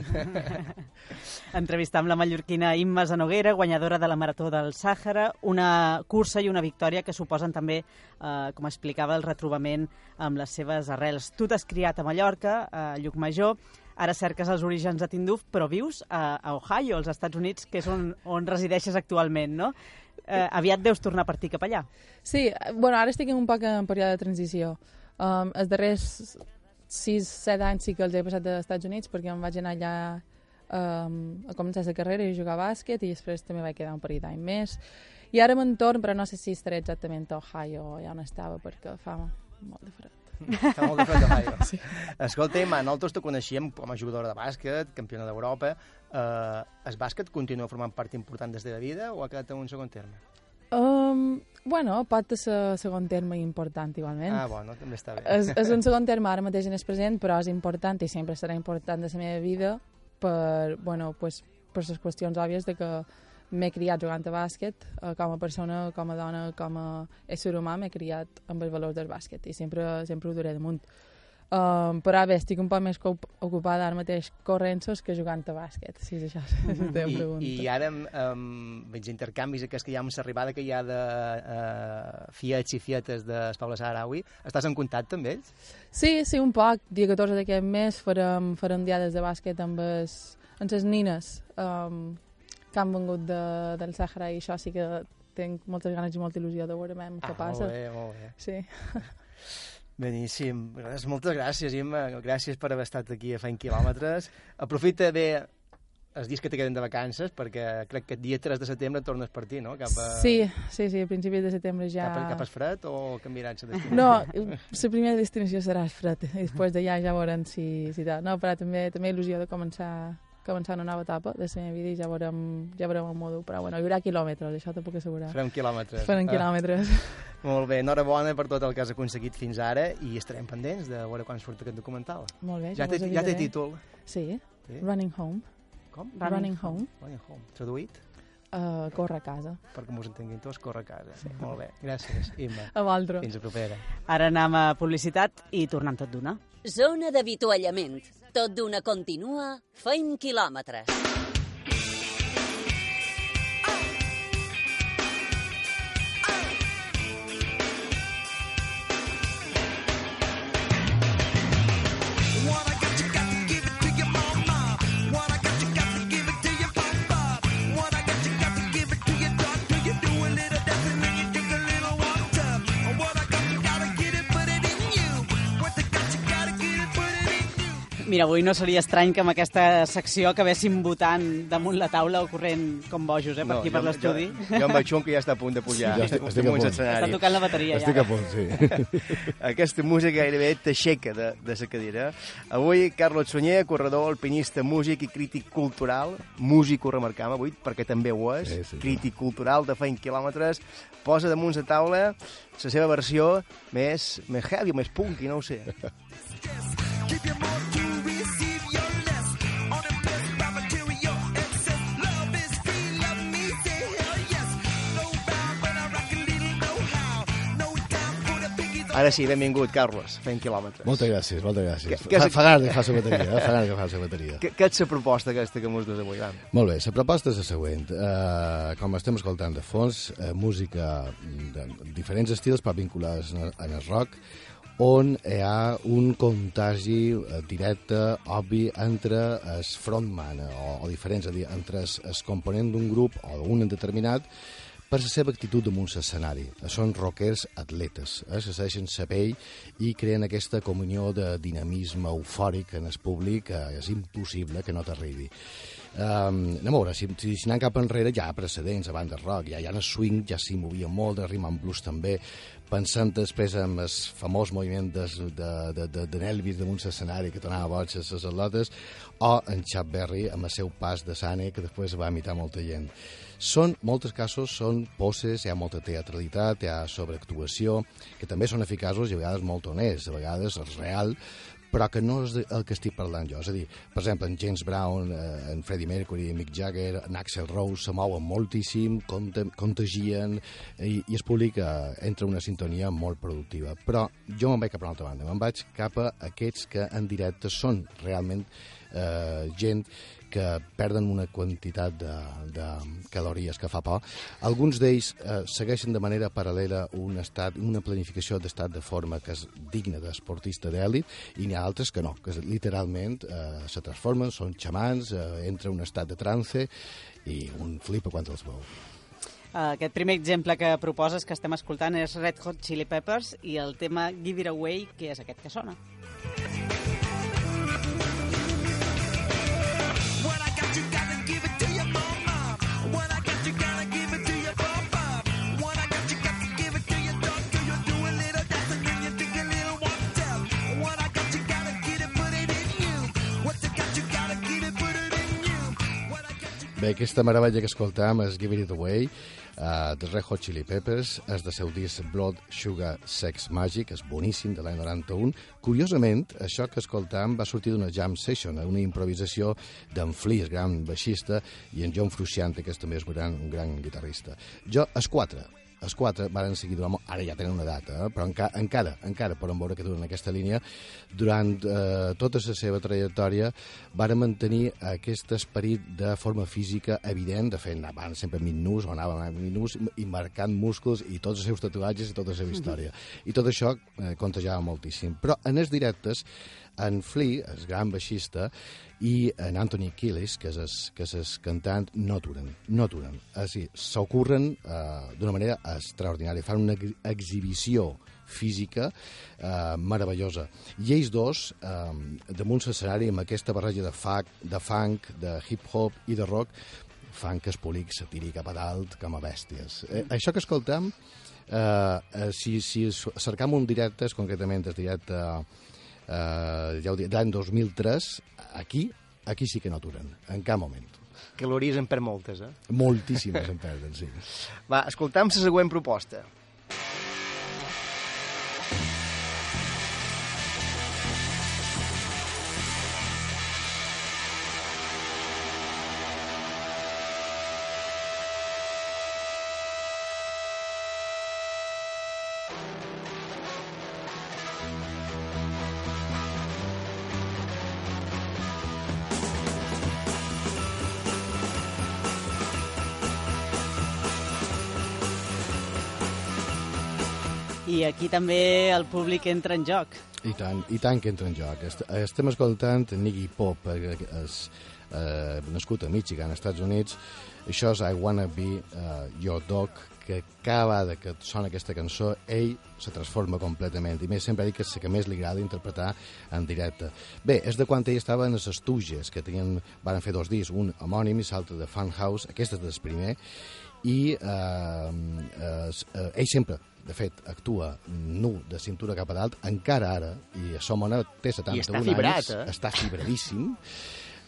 Entrevistar amb la mallorquina Imma Zanoguera, guanyadora de la Marató del Sàhara, una cursa i una victòria que suposen també, eh, com explicava, el retrobament amb les seves arrels. Tu t'has criat a Mallorca, a Llucmajor, ara cerques els orígens de Tinduf, però vius a, a Ohio, als Estats Units, que és on, on resideixes actualment, no? Eh, aviat deus tornar a partir cap allà. Sí, bueno, ara estic en un poc en període de transició. Um, els darrers 6-7 anys sí que els he passat als Estats Units perquè em vaig anar allà um, a començar la carrera i jugar a bàsquet i després també vaig quedar un parell d'any més. I ara me'n torn, però no sé si estaré exactament a Ohio o ja on estava perquè fa molt de fred. Fa molt de fred a Ohio. sí. Escolta, Emma, nosaltres te coneixíem com a jugadora de bàsquet, campiona d'Europa. Uh, el bàsquet continua formant part important des de la vida o ha quedat en un segon terme? Um, bueno, pot ser segon terme important igualment. Ah, bueno, també està bé. És, és un segon terme ara mateix en el present, però és important i sempre serà important de la meva vida per, bueno, pues, per les qüestions òbvies de que m'he criat jugant a bàsquet, eh, com a persona, com a dona, com a ésser humà, m'he criat amb els valors del bàsquet i sempre, sempre ho duré damunt. Um, però bé, estic un poc més ocupada ara mateix corrent-sos que jugant a bàsquet, si és això la teva I, pregunta. I ara um, veig intercanvis aquests que hi ha amb l'arribada que hi ha de uh, fiets i fietes del poble saharaui. Estàs en contacte amb ells? Sí, sí, un poc. Dia 14 d'aquest mes farem, farem diades de bàsquet amb, es, amb les nines um, que han vengut de, del Sàhara i això sí que tinc moltes ganes i molta il·lusió de veure què ah, passa. Molt bé, molt bé. Sí. Beníssim. Moltes gràcies, Imma. Gràcies per haver estat aquí a Fent Quilòmetres. Aprofita bé els dies que te queden de vacances, perquè crec que el dia 3 de setembre tornes per ti, no? Cap a... Sí, sí, sí, a principis de setembre ja... Cap, a, cap a fred o canviaran la destinació? No, la primera destinació serà fred, i després d'allà ja veurem si, si tal. No, però també, també il·lusió de començar començar una nova etapa de la meva vida i ja veurem, ja veurem el modo. Però bueno, hi haurà quilòmetres, això t'ho puc assegurar. Farem quilòmetres. Farem quilòmetres. Ah. Molt bé, enhorabona per tot el que has aconseguit fins ara i estarem pendents de veure quan surt aquest documental. Molt bé, ja, ja, té, ja té títol. Sí, sí, Running Home. Com? Running, Running Home. Running Home. Traduït? Uh, corre a casa. Perquè m'ho entenguin tots, corre a casa. Sí. Molt bé, gràcies, Imma. A vosaltres. Fins a propera. Ara anem a publicitat i tornem tot d'una. Zona d'avituallament. Tot d'una continua, feim quilòmetres. Mira, avui no seria estrany que amb aquesta secció acabéssim votant damunt la taula o corrent com bojos, eh, per no, aquí, per l'estudi. Jo, jo amb el xum que ja està a punt de pujar. Ja estic, estic a punt. Està tocant la bateria, estic ja. a punt, sí. Aquesta música gairebé t'aixeca de, de la cadira. Avui, Carlos Sunyer, corredor, alpinista, músic i crític cultural, músic ho remarcam avui, perquè també ho és, sí, sí, crític sí. cultural de feint quilòmetres, posa damunt la taula la seva versió més, més heavy, més punky, no ho sé. Ara sí, benvingut, Carlos, fent quilòmetres. Moltes gràcies, moltes gràcies. Que- que fa, fa ganes d'agafar la bateria, eh? fa ganes d'agafar la bateria. Què, és la proposta aquesta que mos dus avui, vam? Molt bé, la proposta és la següent. Uh, com estem escoltant de fons, uh, música de diferents estils, però vinculades en, el rock, on hi ha un contagi eh, directe, obvi, entre el frontman o, o diferents, és a dir, entre el, el component d'un grup o d'un determinat per la seva actitud damunt l'escenari. Són rockers atletes, eh, que segueixen la pell i creen aquesta comunió de dinamisme eufòric en el públic que és impossible que no t'arribi. Um, anem a veure, si, si, si anem cap enrere ja hi ha precedents a banda rock, ja hi ha el swing, ja s'hi movia molt, el rhythm and blues també, pensant després en el famós moviment des, de, de, de, de Elvis damunt l'escenari que donava boig a les atletes, o en Chuck Berry amb el seu pas de Sane que després va imitar molta gent. Són, molts casos, són poses, hi ha molta teatralitat, hi ha sobreactuació, que també són eficaços i a vegades molt honests, a vegades és real, però que no és el que estic parlant jo. És a dir, per exemple, en James Brown, eh, en Freddie Mercury, Mick Jagger, en Axel Rose se mouen moltíssim, conta, contagien i, i el públic eh, entra en una sintonia molt productiva. Però jo me'n vaig cap a una altra banda, me'n vaig cap a aquests que en directe són realment eh, gent que perden una quantitat de, de calories que fa por. Alguns d'ells eh, segueixen de manera paral·lela un estat, una planificació d'estat de forma que és digna d'esportista d'èlit i n'hi ha altres que no, que literalment eh, se transformen, són xamans, eh, entra en un estat de trance i un flipa quan els veu. Aquest primer exemple que proposes que estem escoltant és Red Hot Chili Peppers i el tema Give It Away, que és aquest que sona. Bé, aquesta meravella que escoltam és Give It Away, uh, de Red Hot Chili Peppers, és de seu disc Blood, Sugar, Sex, Magic, és boníssim, de l'any 91. Curiosament, això que escoltam va sortir d'una jam session, una improvisació d'en Flea, gran baixista, i en John Frusciante, que és també és un gran, un gran guitarrista. Jo, els quatre, els quatre varen seguir durant... Ara ja tenen una data, eh? però enca encara, encara poden veure que duren aquesta línia. Durant eh, tota la seva trajectòria varen mantenir aquest esperit de forma física evident, de fet, anaven sempre minús o anaven minús i marcant músculs i tots els seus tatuatges i tota la seva història. I tot això eh, contagiava moltíssim. Però en els directes, en Flea, el gran baixista, i en Anthony Kilis, que és que és el cantant, no aturen, no aturen. És a dir, s'ocorren eh, d'una manera extraordinària, fan una ex- exhibició física eh, meravellosa. I ells dos, eh, damunt l'escenari, amb aquesta barreja de, funk, de funk, de hip-hop i de rock, fan que el públic se tiri cap a dalt com a bèsties. Eh, això que escoltem, eh, eh, si, si cercam un directe, és concretament el directe eh, ja ho dic, l'any 2003, aquí, aquí sí que no aturen, en cap moment. Calories en perd moltes, eh? Moltíssimes en perden, sí. Va, escoltam la següent proposta. Aquí també el públic entra en joc. I tant, i tant que entra en joc. Est estem escoltant Nicky Pop, eh, eh, nascut a Michigan, als Estats Units. Això és I Wanna Be uh, Your Dog, que cada vegada que sona aquesta cançó, ell se transforma completament. I més sempre dic que és que més li agrada interpretar en directe. Bé, és de quan ell estava en les Estuges, que tenien, van fer dos discs, un homònim i l'altre de Funhouse, aquest és del primer, i eh, eh, eh, ell sempre de fet, actua nu de cintura cap a dalt, encara ara, i Somona té 71 I està fibrat, anys, eh? està fibradíssim,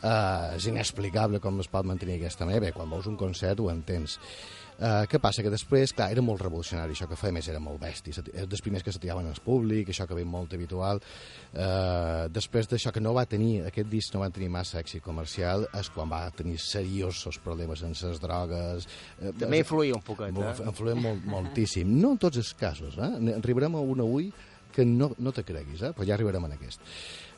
uh, és inexplicable com es pot mantenir d'aquesta manera. Bé, quan veus un concert ho entens. Uh, què passa? Que després, clar, era molt revolucionari això que feia, més era molt bèstia, era dels primers que se tiraven al públic, això que ve molt habitual. Uh, després d'això que no va tenir, aquest disc no va tenir massa èxit comercial, és quan va tenir seriosos problemes amb les drogues. Eh, També influïa un poquet, eh? Influïa molt, moltíssim. No en tots els casos, eh? Arribarem a un avui que no, no te creguis, eh? però ja arribarem en aquest.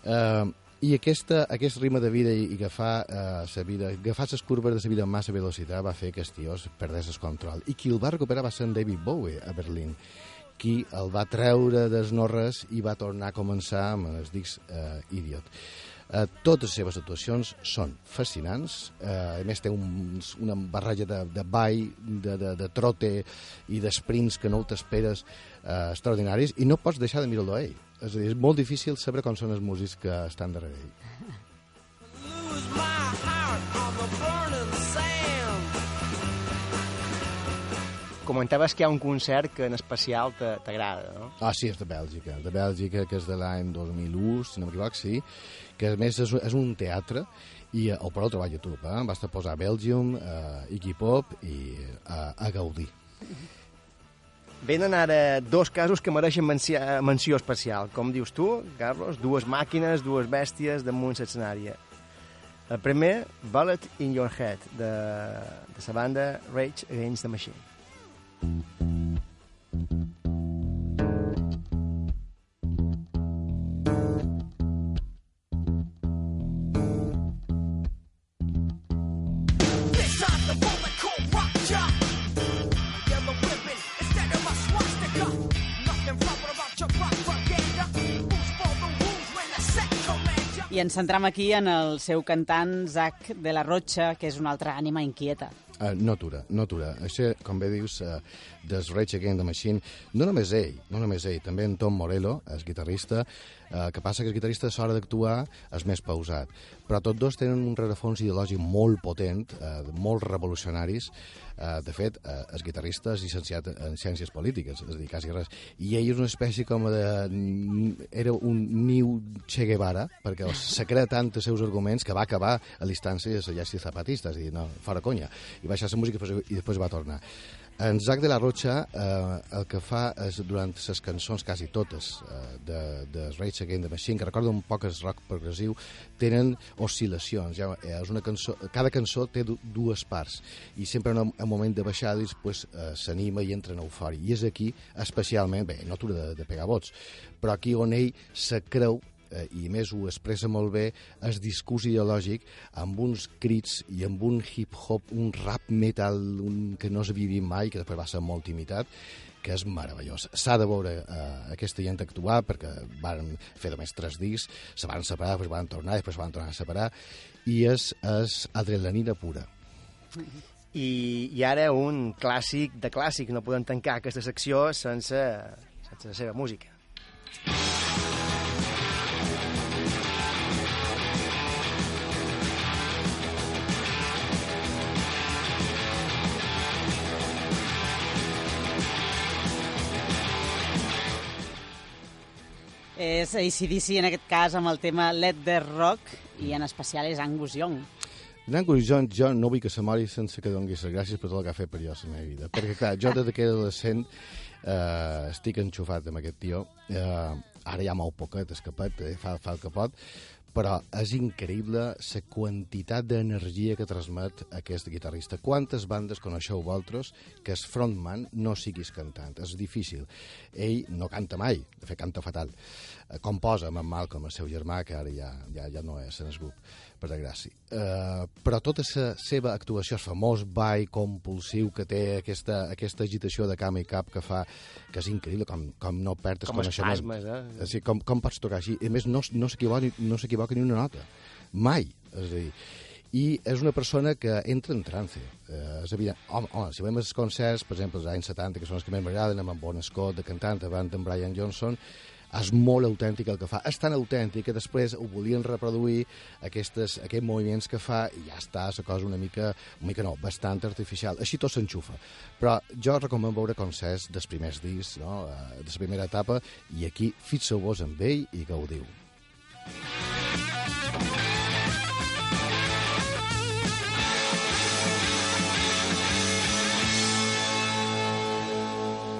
Uh, i aquesta, aquest ritme de vida i, agafar, uh, sa vida, agafar les curves de la vida amb massa velocitat va fer que el tio perdés el control. I qui el va recuperar va ser en David Bowie a Berlín qui el va treure des no res i va tornar a començar amb els dics uh, Idiot. Uh, totes les seves actuacions són fascinants, uh, a més té un, una barreja de, de ball, de, de, de trote i d'esprints que no t'esperes uh, extraordinaris i no pots deixar de mirar-lo a ell. És a dir, és molt difícil saber com són els músics que estan darrere ell. Comentaves que hi ha un concert que en especial te- t'agrada, no? Ah, sí, és de Bèlgica. De Bèlgica, que és de l'any 2001, si no m'equivoc, sí. Que a més és, és un teatre i eh, el per treball a YouTube, eh? Basta posar Belgium, eh, Iggy Pop i eh, a gaudir. Venen ara dos casos que mereixen menció, menció especial. Com dius tu, Carlos, dues màquines, dues bèsties damunt l'escenari. El primer, Bullet in Your Head, de, de la banda Rage Against the Machine. This ens centram aquí en el seu cantant, Zach de la Rocha, que és una altra ànima inquieta. Uh, no atura, no atura. Això, com bé dius, uh, des Rage Against the Machine, no només ell, no només ell, també en Tom Morello, el guitarrista, uh, que passa que el guitarrista a l'hora d'actuar és més pausat. Però tots dos tenen un rerefons ideològic molt potent, uh, molt revolucionaris. Uh, de fet, uh, el guitarrista és llicenciat en ciències polítiques, és a dir, quasi res. I ell és una espècie com de... Era un niu Che Guevara, perquè se crea tant els seus arguments que va acabar a l'instància de l'exèrcit zapatista, és a dir, no, fora conya. I va deixar la música i després va tornar. En Zac de la Rocha eh, el que fa és, durant les cançons, quasi totes, eh, de, de Rage Against the Machine, que recorda un poc el rock progressiu, tenen oscil·lacions. Ja, eh, és una cançó, cada cançó té du dues parts i sempre en un, moment de baixada després eh, s'anima i entra en eufòria. I és aquí, especialment, bé, no atura de, de pegar vots, però aquí on ell se creu eh, i més ho expressa molt bé, el discurs ideològic amb uns crits i amb un hip-hop, un rap metal un, que no s'havia vist mai, que després va ser molt imitat, que és meravellós. S'ha de veure eh, aquesta gent actuar perquè van fer només tres discs, se van separar, després van tornar, després van tornar a separar, i és, és adrenalina pura. I, I ara un clàssic de clàssic. No podem tancar aquesta secció sense, sense la seva música. És ACDC, en aquest cas, amb el tema Let the Rock, i en especial és Angus Young. Angus Young, jo no vull que se mori sense que doni les gràcies per tot el que ha fet per jo la meva vida. Perquè, clar, jo des que era adolescent eh, estic enxufat amb aquest tio. Eh, ara ja molt poquet, escapat, eh, fa, fa el que pot, però és increïble la quantitat d'energia que transmet aquest guitarrista. Quantes bandes coneixeu vosaltres que el frontman no siguis cantant? És difícil. Ell no canta mai, de fet canta fatal. Eh, Composa amb en Malcolm, el seu germà, que ara ja, ja, ja no és en el grup, per desgràcia. Uh, però tota la seva actuació, el famós ball compulsiu que té aquesta, aquesta agitació de cama i cap que fa, que és increïble, com, com no perd el Com coneixement. espasmes, eh? Sí, com, com pots tocar així? A més, no, no s'equivoca no ni una nota. Mai. És a dir, i és una persona que entra en trance. Eh, és evident. Home, home, si veiem els concerts, per exemple, els anys 70, que són els que més m'agraden, amb en Bon Scott, de cantant, davant d'en Brian Johnson, és molt autèntic el que fa. És tan autèntic que després ho volien reproduir aquestes, aquests moviments que fa i ja està la cosa una mica, una mica no, bastant artificial. Així tot s'enxufa. Però jo recomano veure concerts dels primers discs, no? eh, de la primera etapa, i aquí fixeu-vos amb ell i gaudiu.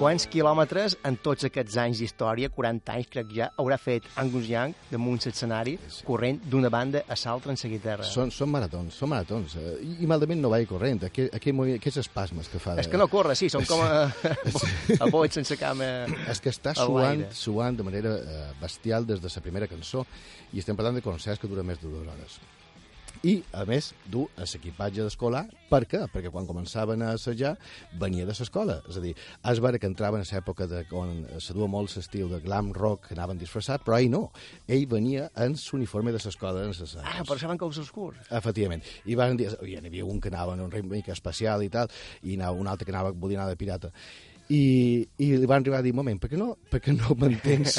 Quants quilòmetres en tots aquests anys d'història, 40 anys crec ja, haurà fet Angus Young damunt l'escenari, corrent d'una banda a l'altra en seguir terra? Són, són maratons, són maratons. eh, I, i malament no vaig corrent. Aquell, aquell moviment, aquests espasmes que fa... És que no corre, sí, són com a, a boig sense cama És que està suant, suant de manera eh, bestial des de la primera cançó i estem parlant de concerts que duren més de dues hores. I, a més, du l'equipatge d'escolar. Per què? Perquè quan començaven a assajar venia de l'escola. És a dir, és vera que entraven a l'època de quan se dua molt l'estil de glam rock, que anaven disfressats, però ell no. Ell venia en l'uniforme de l'escola Ah, per això van caus oscurs. Efectivament. I van dir, hi havia un que anava en un ritme especial i tal, i anava, un altre que anava, volia anar de pirata. I, i li van arribar a dir, moment, per què no, per què no mantens...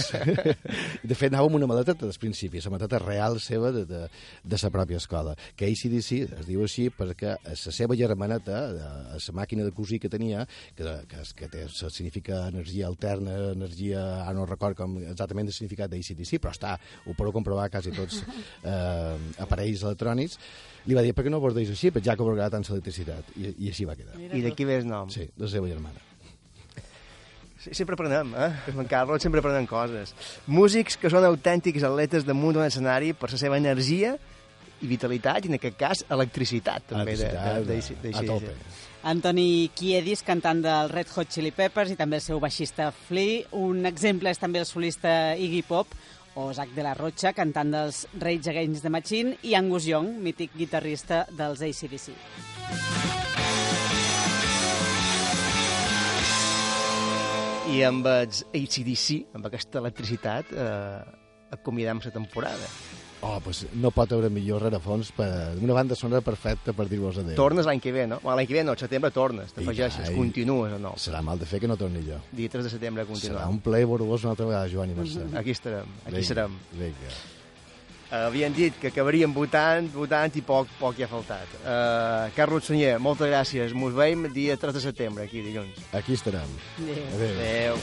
de fet, anava amb una maleteta des principi, la maleteta real seva de, de, de la pròpia escola, que ACDC es diu així perquè la seva germaneta, de- la màquina de cosir que tenia, que, que, que té, significa energia alterna, energia... Ara no record com exactament el significat d'ACDC, però està, ho podeu comprovar quasi tots eh, aparells electrònics, li va dir, per què no bordeix així? Perquè ja que borgarà tant l'electricitat. I, I així va quedar. I d'aquí ve el nom. Sí, la seva germana. Sempre aprenem, eh? En Carlos sempre aprenem coses. Músics que són autèntics atletes damunt d'un escenari per la seva energia i vitalitat, i en aquest cas electricitat, també. de- de- de- de- a tope. Anthony Kiedis, cantant del Red Hot Chili Peppers, i també el seu baixista Flea. Un exemple és també el solista Iggy Pop, o Zach de la Rocha, cantant dels Rage Against the Machine, i Angus Young, mític guitarrista dels ACDC. I amb els ACDC, amb aquesta electricitat, eh, acomiadem la temporada. Oh, pues no pot haver millor rerefons per una banda sonora perfecta per dir-vos adéu. Tornes l'any que ve, no? Bueno, l'any que ve no, al setembre tornes, t'afegeixes, continues o no? Serà mal de fer que no torni jo. Dia 3 de setembre continuem. Serà un ple borbolós una altra vegada, Joan i Mercè. Aquí estarem, aquí Vinga, serem. Vinga. Uh, havien dit que acabaríem votant, votant i poc, poc hi ha faltat. Uh, Carlos Sunyer, moltes gràcies. Mos veiem dia 3 de setembre, aquí dilluns. Aquí estarem. Adéu. Adéu.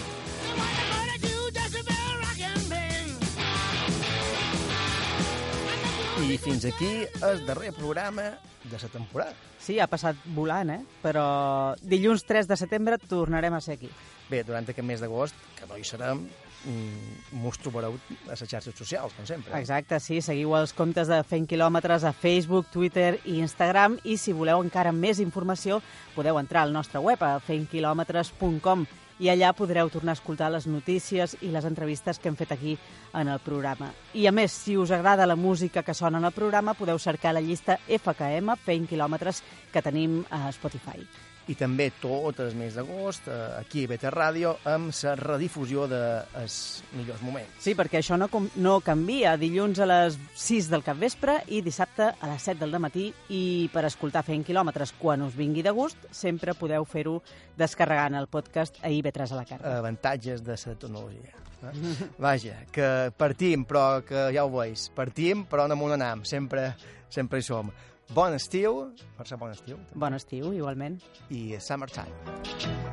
I fins aquí el darrer programa de la temporada. Sí, ha passat volant, eh? Però dilluns 3 de setembre tornarem a ser aquí. Bé, durant aquest mes d'agost, que no hi serem, mm, mos trobareu a les xarxes socials, com sempre. Exacte, sí, seguiu els comptes de Fent Quilòmetres a Facebook, Twitter i Instagram i si voleu encara més informació podeu entrar al nostre web a fentquilòmetres.com i allà podreu tornar a escoltar les notícies i les entrevistes que hem fet aquí en el programa. I a més, si us agrada la música que sona en el programa, podeu cercar la llista FKM, Fent Quilòmetres, que tenim a Spotify. I també tot el mes d'agost, eh, aquí a BT Ràdio, amb la redifusió dels millors moments. Sí, perquè això no, no canvia. Dilluns a les 6 del capvespre i dissabte a les 7 del matí i per escoltar fent quilòmetres quan us vingui de gust, sempre podeu fer-ho descarregant el podcast a IB3 a la carta. Avantatges de la tecnologia. Eh? Vaja, que partim, però que ja ho veus, partim, però no m'on anam, sempre, sempre hi som. Bon estiu, Mercè, bon estiu. Bon estiu, igualment. I summertime.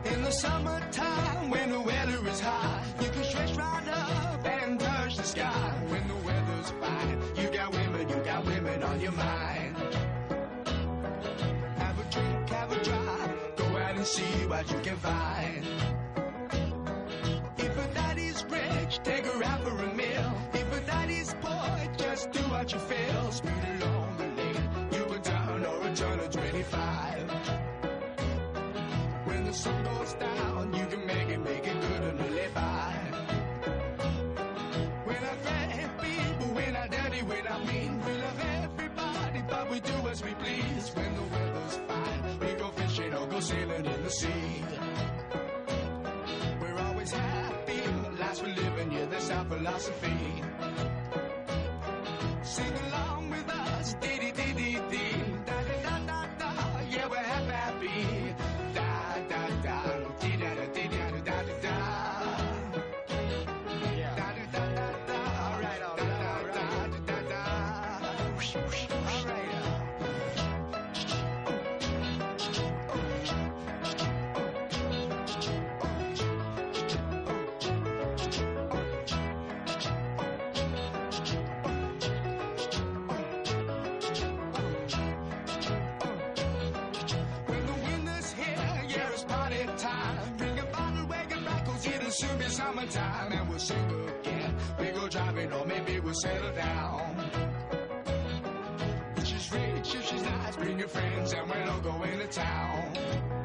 In the summertime, when the weather is hot, you can stretch right up and touch the sky. When the weather's fine, you got women, you got women on your mind. Have a drink, have a drive, go out and see what you can find. If a daddy's rich, take her out for a meal. If a daddy's poor, just do what you feel. Speed sun goes down, you can make it, make it good and live by. We're not bad people, we're not dirty, we're not mean. We love everybody, but we do as we please. When the weather's fine, we go fishing or go sailing in the sea. We're always happy, the lives we're living, yeah, that's our philosophy. Sing along with us, dee dee Bring a bottle, wagon back, cause it'll soon be summertime. And we'll sing again. We go driving, or maybe we'll settle down. She's rich, she's nice, bring your friends, and we'll all go into town.